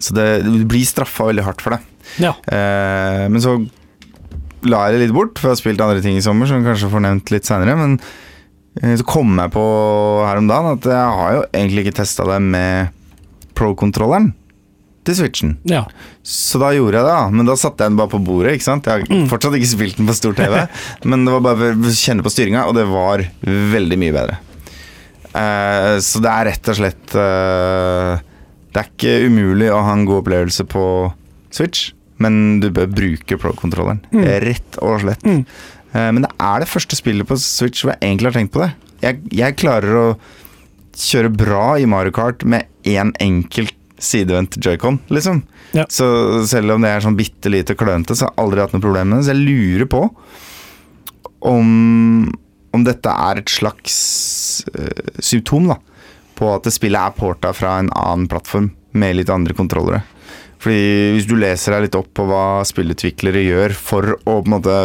så det, du blir straffa veldig hardt for det. Ja. Eh, men så la jeg det litt bort, for jeg har spilt andre ting i sommer som jeg kanskje får nevnt litt seinere. Men eh, så kom jeg på her om dagen at jeg har jo egentlig ikke testa det med pro-kontrolleren til Switchen. ja. Så da gjorde jeg det, da. Men da satte jeg den bare på bordet. ikke sant? Jeg har fortsatt ikke spilt den på stor TV, men det var bare for å kjenne på styringa, og det var veldig mye bedre. Eh, så det er rett og slett eh, Det er ikke umulig å ha en god opplevelse på Switch, men du bør bruke pro-kontrolleren. Rett og slett. Mm. men det er det første spillet på Switch hvor jeg egentlig har tenkt på det. Jeg, jeg klarer å kjøre bra i Mario Kart med én enkelt sidevendt joycon, liksom. Ja. Så selv om det er sånn bitte lite klønete, så har jeg aldri hatt noe problem med det. Så jeg lurer på om, om dette er et slags øh, symptom da, på at spillet er porta fra en annen plattform med litt andre kontrollere. Fordi hvis du leser deg litt opp på hva spillutviklere gjør for å på en måte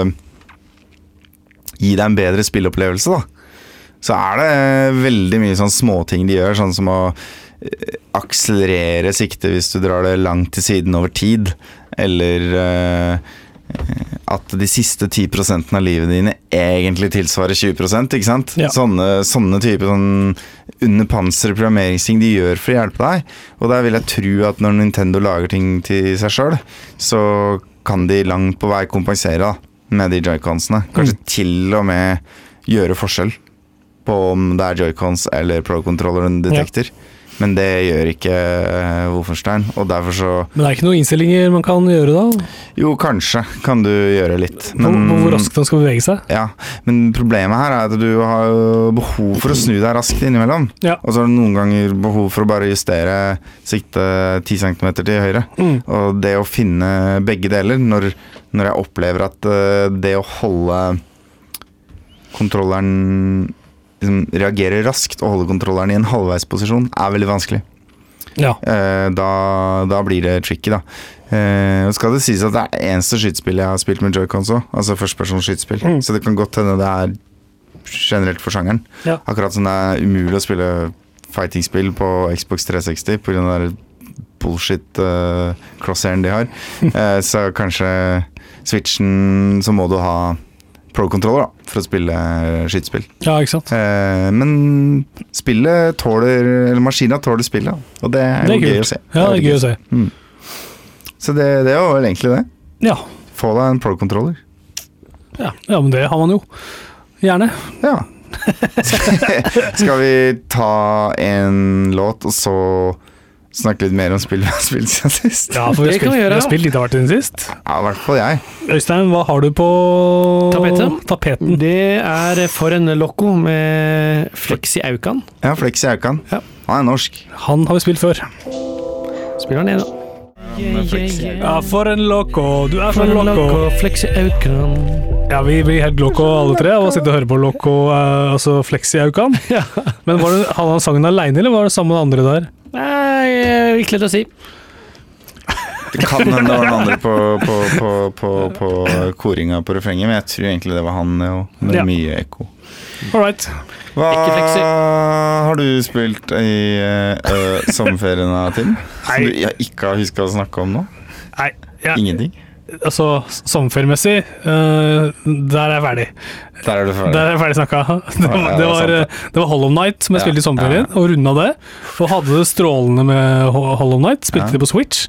gi deg en bedre spillopplevelse, da, så er det veldig mye sånn småting de gjør, sånn som å eh, akselerere siktet hvis du drar det langt til siden over tid, eller eh, at de siste 10% av livet dine egentlig tilsvarer 20% ikke sant? Ja. Sånne, sånne typer sånn under panseret programmeringsting de gjør for å hjelpe deg. Og der vil jeg tro at når Nintendo lager ting til seg sjøl, så kan de langt på vei kompensere da, med de joyconsene. Kanskje til og med gjøre forskjell på om det er joycons eller pro-controlleren detekter. Men det gjør ikke uh, Wolfenstein, og derfor så Men det er ikke noen innstillinger man kan gjøre da? Jo, kanskje kan du gjøre litt. På, på hvor raskt den skal bevege seg? Ja, men problemet her er at du har behov for å snu deg raskt innimellom. Ja. Og så har du noen ganger behov for å bare justere siktet 10 cm til høyre. Mm. Og det å finne begge deler, når, når jeg opplever at eh, det å holde kontrolleren liksom, reagere raskt og holde kontrolleren i en halvveisposisjon, er veldig vanskelig. Ja. Eh, da, da blir det tricky, da. Eh, skal det sies at det er det eneste skytespillet jeg har spilt med joycons òg. Altså førstepersons skytespill. Mm. Så det kan godt hende det er generelt for sjangeren. Ja. Akkurat som det er umulig å spille fighting-spill på Xbox 360 pga. den bullshit uh, crosshairen de har. Eh, så kanskje Switchen så må du ha pro-controller da, for å spille skytespill. ja, ikke sant. Eh, men spillet tåler Eller maskina tåler spillet, da. og det er, Det er jo gøy å se. Ja, det er gøy å se. Så det, det var vel egentlig det. Ja. Få deg en pro-controller. ja. Ja, men det har man jo. Gjerne. Ja. Skal vi ta en låt, og så snakke litt mer om spill vi har spilt siden sist? Ja, for vi Det har kan spilt, gjøre, vi har spilt litt av hvert siden sist. Ja, i hvert fall jeg. Øystein, hva har du på Tapetet? tapeten? Det er for en loco med Fleksi Aukan. Ja, Flexi Aukan. Ja. Han er norsk. Han har vi spilt før. Spiller han igjen, da. Ja, for en loco, du er for en loco. Flexi Aukan. Ja, vi blir helt loco alle tre av å sitte og høre på loco, eh, altså Flexi Aukan. Men var det, hadde han sangen aleine, eller var det sammen med andre der? Nei, ikke lett å si. Det kan hende det var den andre på, på, på, på, på koringa på refrenget, men jeg tror egentlig det var han, jo, med Ja. mye ekko. All right. Hva har du spilt i uh, sommerferien, Tim? Som du ikke har huska å snakke om nå? Nei, ja, Ingenting? Altså sommerferiemessig, uh, der er jeg ferdig. Der er du ferdig. Der er jeg ferdig snakka. Det, var- Ja, ja, det, var, det. eh, det var Hollow Night som jeg Ja, spilte i sommerferien, og runda det. Og hadde det strålende med Hollow Night. Spilte Ja. det på Switch.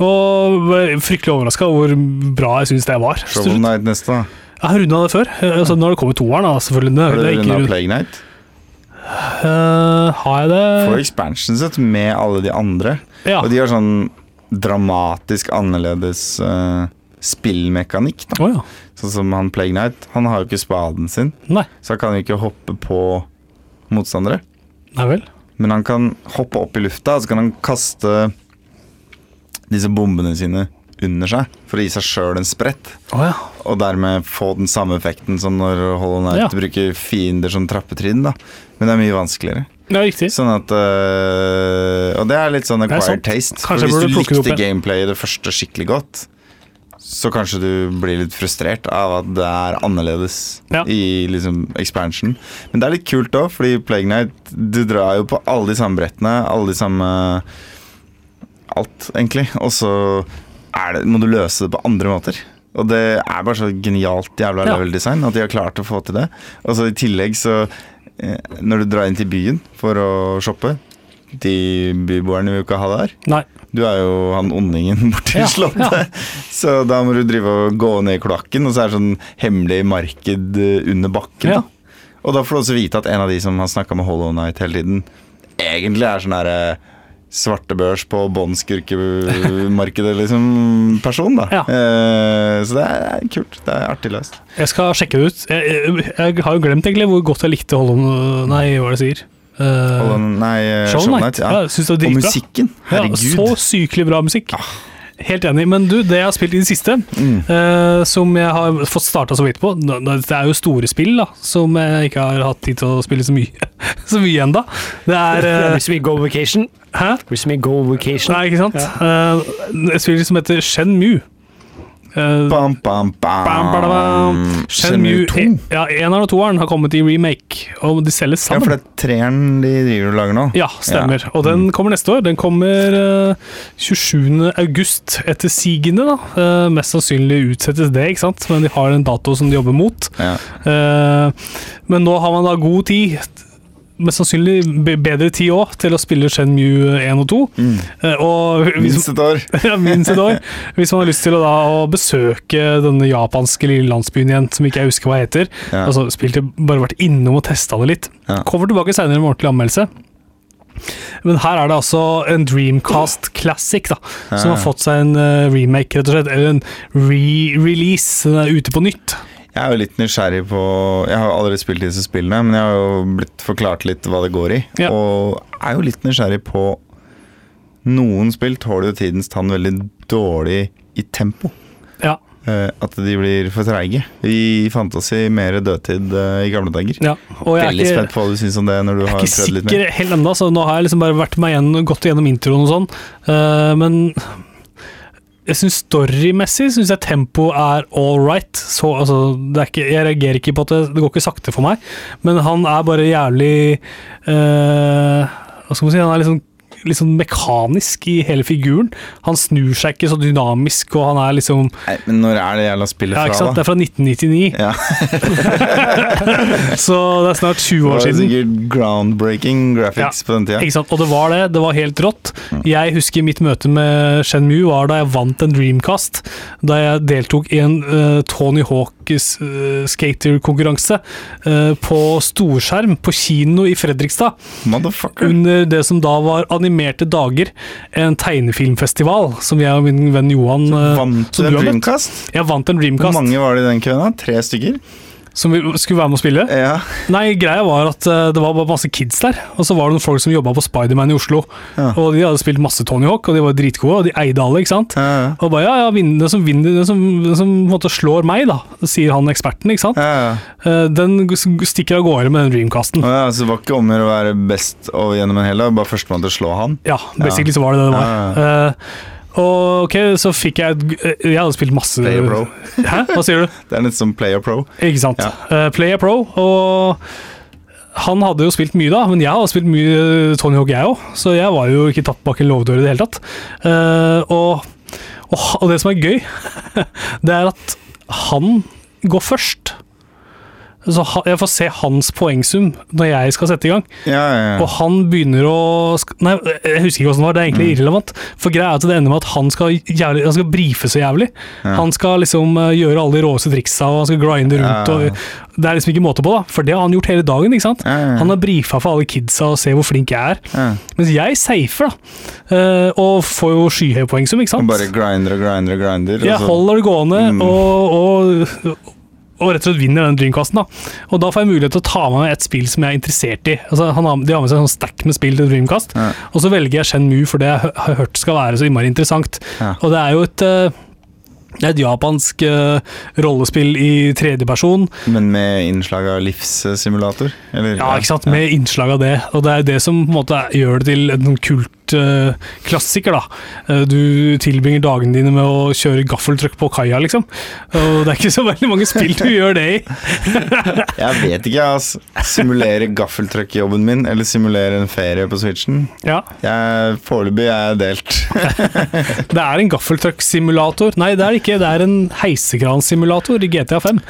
Og ble fryktelig overraska hvor bra jeg syns det var. Shovel Night neste, da. Jeg har runda det før. Eh, Altså, nå har det kommet toeren, da, selvfølgelig. Det, Har du det runda rund- Plague Night? Uh, har jeg Får For expansion set med alle de andre. Ja. Og de har sånn dramatisk annerledes uh, spillmekanikk. da Oh, ja. Sånn som han Plague Knight. Han har jo ikke spaden sin, Nei. så han kan jo ikke hoppe på motstandere. Nei vel. Men han kan hoppe opp i lufta, og så kan han kaste disse bombene sine under seg for å gi seg sjøl en sprett. Oh, ja. Og dermed få den samme effekten som når Hollow Knight Ja. bruker fiender som trappetrinn. da Men det er mye vanskeligere. Ja, riktig. Sånn at øh, Og det er litt sånn acquired taste. Kanskje for hvis du det opp likte gameplayet det første skikkelig godt, så kanskje du blir litt frustrert av at det er annerledes Ja. i liksom expansion. Men det er litt kult òg, fordi Plague Night Du drar jo på alle de samme brettene, alle de samme Alt, egentlig. Og så det, må du løse det på andre måter. Og det er bare så genialt jævla Ja. level design at de har klart å få til det. Og så i tillegg så eh, Når du drar inn til byen for å shoppe De byboerne vil jo ikke ha deg her. Nei. Du er jo han ondingen borti Ja, slottet. Så da må du drive og gå ned i kloakken, og så er det sånn hemmelig marked eh, under bakken. Ja. Og da får du også vite at en av de som har snakka med Hollow Night hele tiden, egentlig er sånn derre svartebørs på båndskurkemarkedet, liksom, person, da. Ja. Eh, så det er, det er kult. Det er artig løst. Jeg skal sjekke det ut. Jeg, jeg, jeg har jo glemt egentlig hvor godt jeg likte Hollow Nei, hva er det jeg sier? Uh, Hollow, nei, Show Night. Ja, Ja. det var Og musikken! musikken. Ja, Herregud. så sykelig bra musikk. Helt enig. Men du, det jeg har spilt i det siste, Mm. uh, som jeg har fått starta så vidt på Det er jo store spill, da, som jeg ikke har hatt tid til å spille så mye Så mye ennå. Det er uh, blir så Go Vacation. Hæ? Så mye Go Vacation. Nei, ikke sant? Eh, et spill som heter Shenmue. Eh, Bam, bam, bam. Bam, bam, bam. Shenmue Shenmue 2. en- Ja, eneren og toeren har kommet i remake, og de selges sammen. Ja, for det er treeren de driver og lager nå. Ja, stemmer. Og den kommer neste år. Den kommer uh, 27. august etter sigende, da. Uh, mest sannsynlig utsettes det, ikke sant. Men de har en dato som de jobber mot. Ja. Uh, men nå har man da god tid. Mest sannsynlig bedre tid òg til å spille Shenmue 1 og 2. Mm. Eh, og hvis, Minst et år. ja, minst et år. Hvis man har lyst til å, da, å besøke denne japanske lille landsbyen igjen, som ikke jeg husker hva heter. Ja. Altså, spilte, bare vært innom og testa det litt. Ja. Kommer tilbake senere med ordentlig anmeldelse. Men her er det altså en Dreamcast Classic da, som har fått seg en eh, remake, rett og slett. Eller en re-release. Den er ute på nytt. Jeg er jo litt nysgjerrig på Jeg har aldri spilt disse spillene, men jeg har jo blitt forklart litt hva det går i. Ja. Og er jo litt nysgjerrig på Noen spill tåler jo tidens tann veldig dårlig i tempo. Ja. Eh, at de blir for treige. I Fantasy mer dødtid eh, i gamle dager. ja. Og jeg er Veldig ikke, spent på hva du syns om det når du jeg er har ikke prøvd litt mer. sikker helt ennå, så nå har jeg liksom bare vært meg igjen, gått gjennom introen og sånn. Eh, men jeg syns storymessig synes jeg tempo er all right. Så, altså, ikke, jeg reagerer ikke på at det, det går ikke sakte for meg, men han er bare jævlig uh, Hva skal man si? Han er litt sånn mekanisk i hele figuren. Han snur seg ikke så dynamisk, og han er liksom Nei, men når er det jævla spillet Ja, ikke sant? Da? Det er fra 1999, Ja, så det er snart 20 det år var siden. sikkert groundbreaking graphics på den tida. Ikke sant? Og det var det. Det var helt rått. Jeg husker mitt møte med Shenmue var da jeg vant en Dreamcast. Da jeg deltok i en uh, Tony Hawk skaterkonkurranse eh, på storskjerm på kino i Fredrikstad. Motherfucker. Under det som da var animerte dager. En tegnefilmfestival som jeg og min venn Johan eh, Vant du en. Dreamcast? Jeg vant en Hvor mange var det i den køen? Tre stykker? Som vi skulle være med å spille. Ja. Nei, greia var at eh, det var bare masse kids der, og så var det noen folk som jobba på Spiderman i Oslo. Ja. Og de hadde spilt masse Tony Hawk, og de var dritgode, og de eide alle, ikke sant. Ja. Og bare ja, ja, den som vinner, den som, den som måte slår meg, da, sier han eksperten, ikke sant. Eh, Den stikker av gårde med den Dreamcasten. Ja, så det var ikke om å være best gjennom en hel dag, bare førstemann til å slå han? Ja, basically så var det det det var. Eh, Og ok, så fikk jeg Jeg hadde spilt masse Player Pro. Hæ? Hva sier du? Det er litt som Player Pro. Ikke sant. Ja. Uh, Player Pro, og han hadde jo spilt mye da, men jeg hadde spilt mye Tony Hawk jeg òg, så jeg var jo ikke tatt bak en låvedør i det hele tatt. Uh, og, og, og det som er gøy, det er at han går først. Så jeg får se hans poengsum når jeg skal sette i gang. Ja, ja, ja. Og han begynner å Nei, jeg husker ikke hvordan det var, det er egentlig Mm. irrelevant. For greia er at det ender med at han skal, jævlig, han skal brife så jævlig. Han skal liksom eh, gjøre alle de råeste triksa, og han skal grinde rundt. Og, det er liksom ikke måte på, da. For det har han gjort hele dagen. ikke sant? Han har brifa for alle kidsa og ser hvor flink jeg er. Mens jeg safer, da. eh, og får jo skyhøy poengsum, ikke Og bare grinder og grinder og grinder. Jeg holder det gående Mm. og, og, og rett og slett vinner den Dreamcasten. da. Og da får jeg mulighet til å ta med meg et spill som jeg er interessert i. Altså, han har, de har med seg en sånn stack med spill til Dreamcast, Ja. og så velger jeg Shen Mu for det jeg har hørt skal være så innmari interessant. Ja. Og det er jo et eh, det er et japansk uh, rollespill i tredjeperson. Men med innslag av livssimulator? Eller? Ja, ikke sant? Med innslag av det. Og det er det som på en måte gjør det til en sånn kult eh, klassiker. da. Eh, du tilbringer dagene dine med å kjøre gaffeltruck på kaia, liksom. Og det er ikke så veldig mange spill du gjør det i. Jeg vet ikke, altså. Simulere gaffeltruck-jobben min, eller simulere en ferie på Switchen. Ja, Foreløpig er jeg delt. Det er en gaffeltruck-simulator. Nei, det er det ikke. Det er en heisekransimulator i GTA 5.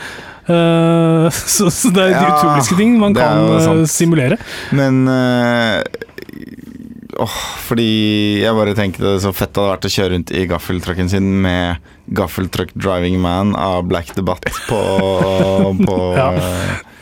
Eh, så, så det er de utroligste ting man kan eh, simulere. Men eh, åh, fordi jeg bare tenkte det så fett det hadde vært å kjøre rundt i gaffeltrucken sin med Gaffeltruck Driving Man av Black Debatt på, på, Ja.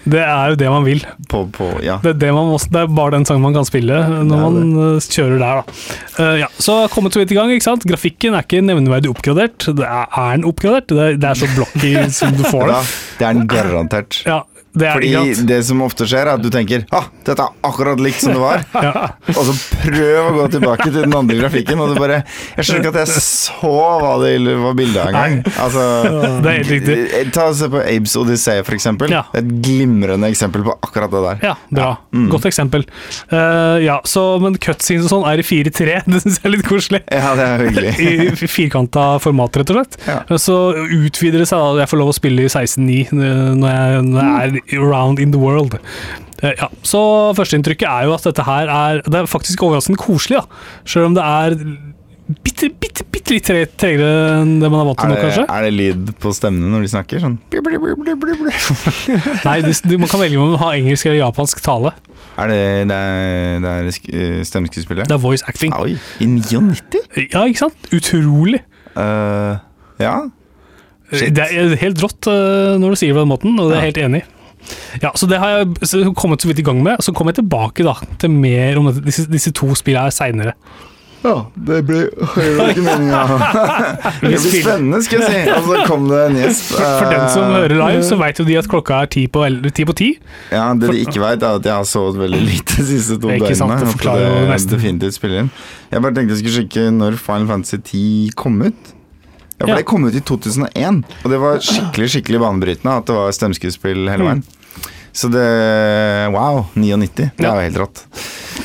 Det er jo det man vil. på, på Ja. Det er, det, man må, det er bare den sangen man kan spille når man eh, kjører der, da. Uh, ja, så kommet så vidt i gang, ikke sant. Grafikken er ikke nevneverdig oppgradert. Det er, er den oppgradert? Det er, det er så blocky som du får det. Ja, det er den garantert. Ja, det Fordi ikke det som ofte skjer, er at du tenker ah, dette er akkurat likt som det var. Ja. Og så prøv å gå tilbake til den andre grafikken, og du bare Jeg skjønner ikke at jeg så hva det var bildet av engang. Altså, Det er helt riktig. Ta og Se på Abes Odyssey, for eksempel. Ja. Et glimrende eksempel på akkurat det der. Ja, bra. Mm. Godt eksempel. Uh, ja, så, men cutscenes og sånn er i 4-3. Det syns jeg er litt koselig. Ja, det er hyggelig. I firkanta format, rett og slett. Ja. Så utvider det seg da jeg får lov å spille i 16.9 når når jeg er around in the world. Eh, Ja, så Førsteinntrykket er jo at dette her er Det er faktisk overraskende koselig, da. Selv om det er bitte, bitte, bitte litt tre- tregere enn det man er vant til nå, det, kanskje. er det lyd på stemmene når de snakker? Sånn Nei, det, du, Man kan velge om man har engelsk eller japansk tale. Er det, det er, det er eh, stemmeskuespillet? Det er voice acting. Oi, i 99? Ja, ikke sant? Utrolig. Uh, ja. Shit. Det er helt rått eh, når du sier det på den måten, og det er jeg helt enig i. Ja, så det har jeg så kommet så vidt i gang med. Så kommer jeg tilbake da, til mer om dette, disse, disse to spillene seinere. Ja, det blir hører ikke meninga. Det blir spennende, skal jeg si. Og så kom det en gjest. For, den som Eh, hører live, så veit jo de at klokka er ti på. På ti. Ja, Det de ikke veit, er at jeg har sovet veldig lite de siste to Ikke sant, døgnene. det forklarer jo det definitivt spiller inn. Jeg bare tenkte jeg skulle sjekke når Final Fantasy 10 kom ut. Ja, for Ja. Det kom ut i 2001, og det var skikkelig skikkelig banebrytende at det var stemmeskuespill hele Mm. Så det Wow, 99. Det Ja. er jo helt rått.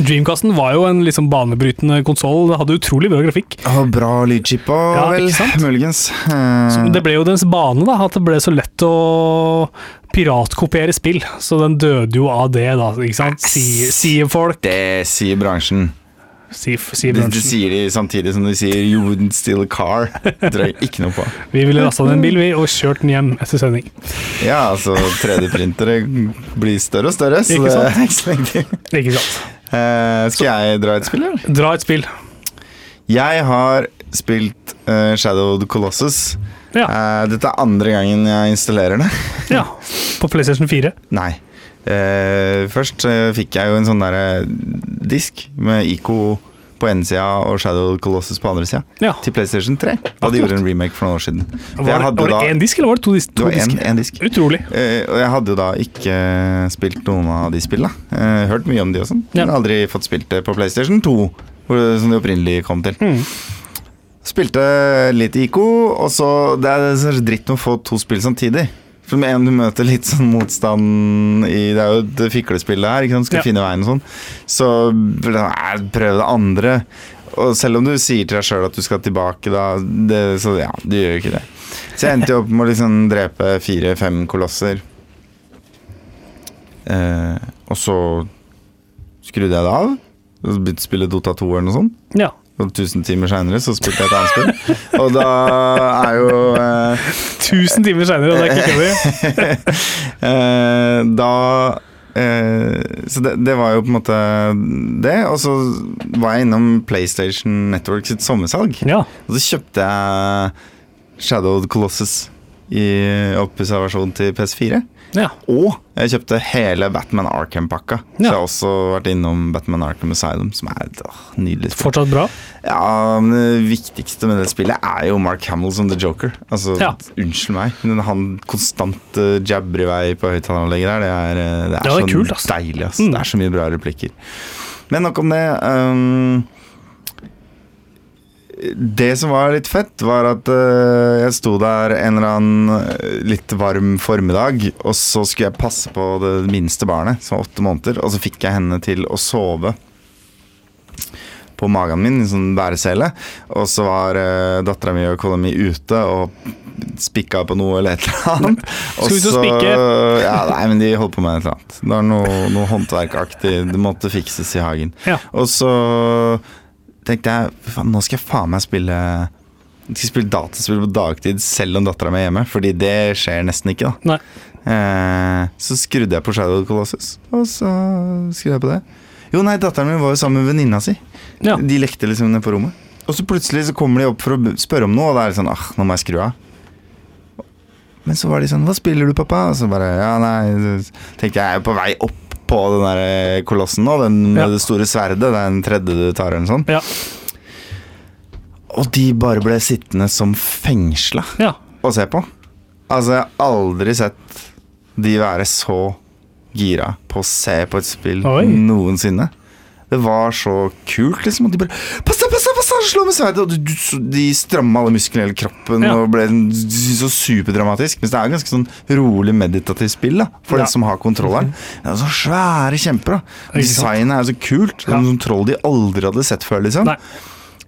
Dreamcasten var jo en liksom banebrytende konsoll. Hadde utrolig bra grafikk. Og bra lydchip òg, Ja, vel. Muligens. Så det ble jo dens bane, da, at det ble så lett å piratkopiere spill. Så den døde jo av det, da. ikke sant? Sier folk. det sier bransjen. Sier, sier Det, det sier de samtidig som de sier 'you wouldn't steal a car'. Det ikke noe på. Vi ville lasta ned en bil, vi, og kjørt den hjem etter sending. Ja, altså 3D-printere blir større og større, så det er ikke så lenge til. Ikke sant. Uh, skal jeg dra et spill, eller? Dra et spill. Jeg har spilt uh, Shadow of the Colossus. Ja. Uh, dette er andre gangen jeg installerer det. ja. På PlayStation 4. Nei. Eh, først eh, fikk jeg jo en sånn derre disk med ICO på ene sida og Shadow Colossus på andre sida. Ja. Til PlayStation 3. Da de gjorde en remake for noen år siden. Var, det én disk, eller var det to, dis Det to var en, en disk. Utrolig. Eh, og jeg hadde jo da ikke spilt noen av de spillene. Eh, hørt mye om de og sånn, Ja. men aldri fått spilt det på PlayStation 2, hvor, det- som de opprinnelig kom til. Mm. Spilte litt ICO, og så Det er dritt med å få to spill samtidig. For med en du møter litt sånn motstand i Det er jo et fiklespill her, ikke sant? skal Ja. finne veien og sånn. Så prøv det andre. Og selv om du sier til deg sjøl at du skal tilbake, da det, Så ja, du gjør jo ikke det. Så jeg endte jo opp med å liksom drepe fire-fem kolosser. Eh, og så skrudde jeg det av. Begynte å spille Dota 2 eller noe sånt. Ja. Og 1000 timer seinere så spilte jeg et annet spill. Og da er jo eh, 1000 timer seinere, og det er ikke kødd. eh, Da eh, Så det, det var jo på en måte det. Og så var jeg innom PlayStation Network sitt sommersalg. Ja. Og så kjøpte jeg Shadow of the Colossus i oppussa versjon til PS4. Ja. Og jeg kjøpte hele Batman Arkham-pakka. Så jeg har også vært innom Batman Arkham Asylum, som er et åh, nydelig spill. Fortsatt bra. Ja, men Det viktigste med det spillet er jo Mark Hamill som The Joker. Altså, Ja. Unnskyld meg, men han konstant uh, jabber i vei på høyttaleranlegget der, det er, eh, det er, det er så kult, deilig. Ass. Mm. Det er så mye bra replikker. Men nok om det. Um, det som var litt fett, var at eh, jeg sto der en eller annen eh, litt varm formiddag, og så skulle jeg passe på det minste barnet, som var åtte måneder, og så fikk jeg henne til å sove på magen min i en sånn bæresele. Og så var uh, dattera mi og kona mi ute og spikka på noe eller et eller annet. Og Skal ut og så- spikke? Ja, nei, men de holdt på med et eller annet. Det var noe, noe håndverkaktig. Det måtte fikses i hagen. Ja. Og så tenkte jeg faen, nå skal jeg faen meg spille jeg skal spille dataspill på dagtid selv om dattera mi er hjemme, fordi det skjer nesten ikke. da. Eh, så skrudde jeg på Shadow of the Colossus, og så skrudde jeg på det. Jo, nei, datteren min var jo sammen med venninna si. Ja. De lekte liksom nede på rommet. Og så plutselig så kommer de opp for å spørre om noe, og da er det sånn ah, nå må jeg skru av. Men så var de sånn Hva spiller du, pappa? Og så bare Ja, nei Tenkte jeg jeg er på vei opp på den der eh, kolossen nå, den med Ja. det store sverdet. Det er en tredje du tar, eller sånt. Ja. Og de bare ble sittende som fengsla ja. å se på. Altså, jeg har aldri sett de være så gira på å se på et spill Oi. noensinne. Det var så kult, liksom. Og de bare Slå med! Og så- de stramma alle musklene i hele kroppen Ja. og ble så superdramatisk. Mens det er ganske sånn rolig meditativt spill da for Ja. den som har kontrolleren. Det er så svære kjemper. da Designet er så kult. Ja. Noen troll de aldri hadde sett før, liksom. Nei.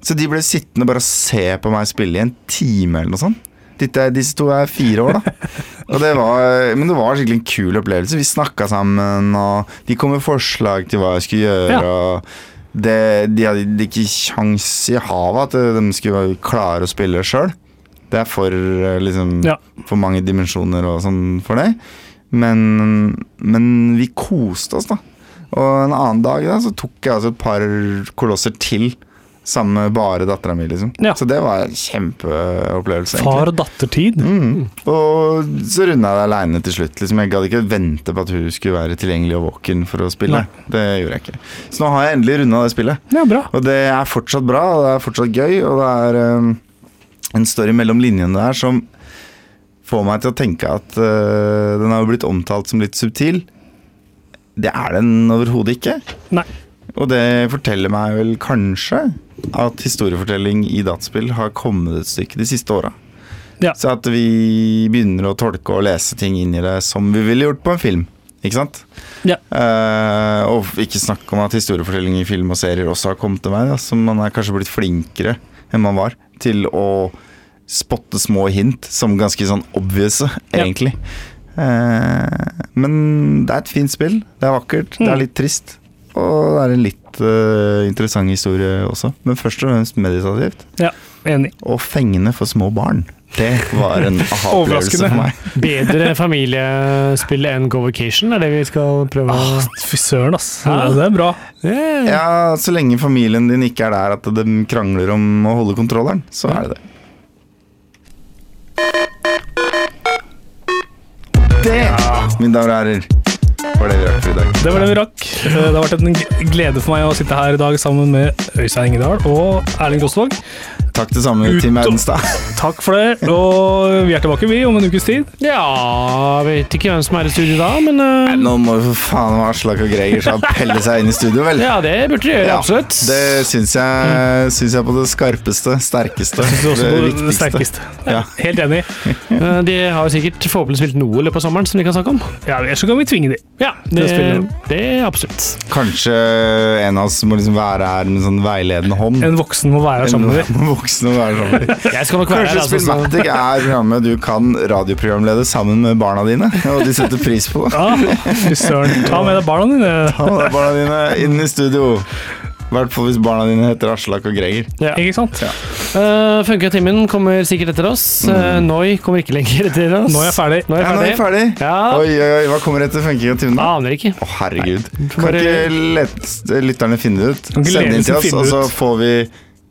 Så de ble sittende bare og se på meg spille i en time eller noe sånt. Disse, disse to er fire år, da. Det var, men det var skikkelig en kul opplevelse. Vi snakka sammen, og de kom med forslag til hva jeg skulle gjøre. Ja. Og det, de hadde ikke kjangs i havet at de skulle klare å spille sjøl. Det er for, eh, liksom, Ja. for mange dimensjoner og sånn for det. Men, men vi koste oss, da. Og en annen dag da, så tok jeg altså et par kolosser til. Sammen med bare dattera mi, liksom. Ja. Så det var en kjempeopplevelse. Far og datter-tid. Mm. Og så runda jeg det aleine til slutt. Liksom. Jeg gadd ikke vente på at hun skulle være tilgjengelig og våken for å spille. Nei. Det gjorde jeg ikke. Så nå har jeg endelig runda det spillet. Ja, bra. Og det er fortsatt bra, og det er fortsatt gøy, og det er um, en story mellom linjene der som får meg til å tenke at uh, den har jo blitt omtalt som litt subtil. Det er den overhodet ikke. Nei. Og det forteller meg vel kanskje at historiefortelling i dataspill har kommet et stykke de siste åra. Ja. Så at vi begynner å tolke og lese ting inn i det som vi ville gjort på en film. Ikke sant? Ja. Eh, og ikke snakk om at historiefortelling i film og serier også har kommet til meg. Da, så man er kanskje blitt flinkere enn man var til å spotte små hint som ganske sånn obvious, egentlig. Eh, men det er et fint spill. Det er vakkert. Det Mm. er litt trist. Og det er en litt uh, interessant historie også. Men først og fremst meditativt. Ja, enig. Og fengende for små barn. Det var en aha-opplevelse for meg. Bedre familiespill enn Go Vacation er det vi skal prøve å Ah, Fy søren, ass. Ja. Det er bra. yeah. Ja, så lenge familien din ikke er der at de krangler om å holde kontrolleren, så er det det. Det, mine damer og herrer, var det vi rakk for i dag. Det var det vi rakk. Eh, Det har vært en glede for meg å sitte her i dag sammen med Øystein Ingedal og Erling Rosvåg. Takk det samme, Ut Tim Audenstad. Takk for det, og vi er tilbake vi om en ukes tid. Ja, vet ikke hvem som er i studio da, men uh... Nei, Nå må jo for faen Aslak og Greger så pelle seg inn i studio, vel? Ja, det burde de gjøre, Ja, absolutt. Det syns jeg, syns jeg på det skarpeste, sterkeste, Det det det viktigste. sterkeste. Ja. Helt enig. Eh, De har sikkert forhåpentlig spilt noe i løpet av sommeren som de kan snakke om. Ja, Ellers så kan vi tvinge de. Ja, Det det, er absolutt. Kanskje en av oss må liksom være her med en sånn veiledende hånd. En voksen må være her sammen med deg. En voksen å være sammen med. Jeg skal nok være her, Kanskje altså. Spillmatic er programmet du kan radioprogramlede sammen med barna dine, og de setter pris på. Ja, fy søren. Ta med deg barna dine. Ta med deg barna dine inn i studio. I hvert fall hvis barna dine heter Aslak og Greger. Ja. Ikke sant? Uh, Funka-timen kommer sikkert etter oss. Uh, Noi kommer ikke lenger etter oss. Nå er ferdig. Noi er Ja, jeg nå er jeg ferdig. ferdig. Ja, Oi, oi, oi, hva kommer etter funking og timen? Aner ikke. Å, herregud. Kan Bare- ikke let, lytterne finne det ut? Send inn til oss, og så får vi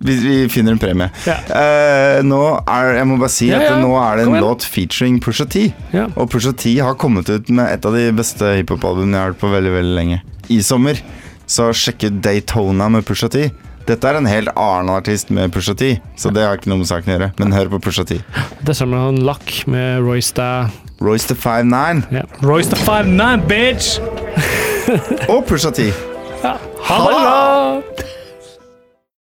vi, vi finner en premie. Ja. Uh, nå er Jeg må bare si Ja, at ja. nå er det en låt featuring Pusha T. Ja. Og Pusha T har kommet ut med et av de beste hiphop-albumene jeg har hørt på veldig veldig lenge. I sommer. Så sjekk ut Daytona med Pusha T. Dette er en helt annen artist med Pusha T, så det har ikke noe med saken å gjøre. Men hør på Pusha T. Det samme med lakk med Royce da. Royce the 5'9 Royce the 5'9, bitch! og Pusha T. Ha det bra!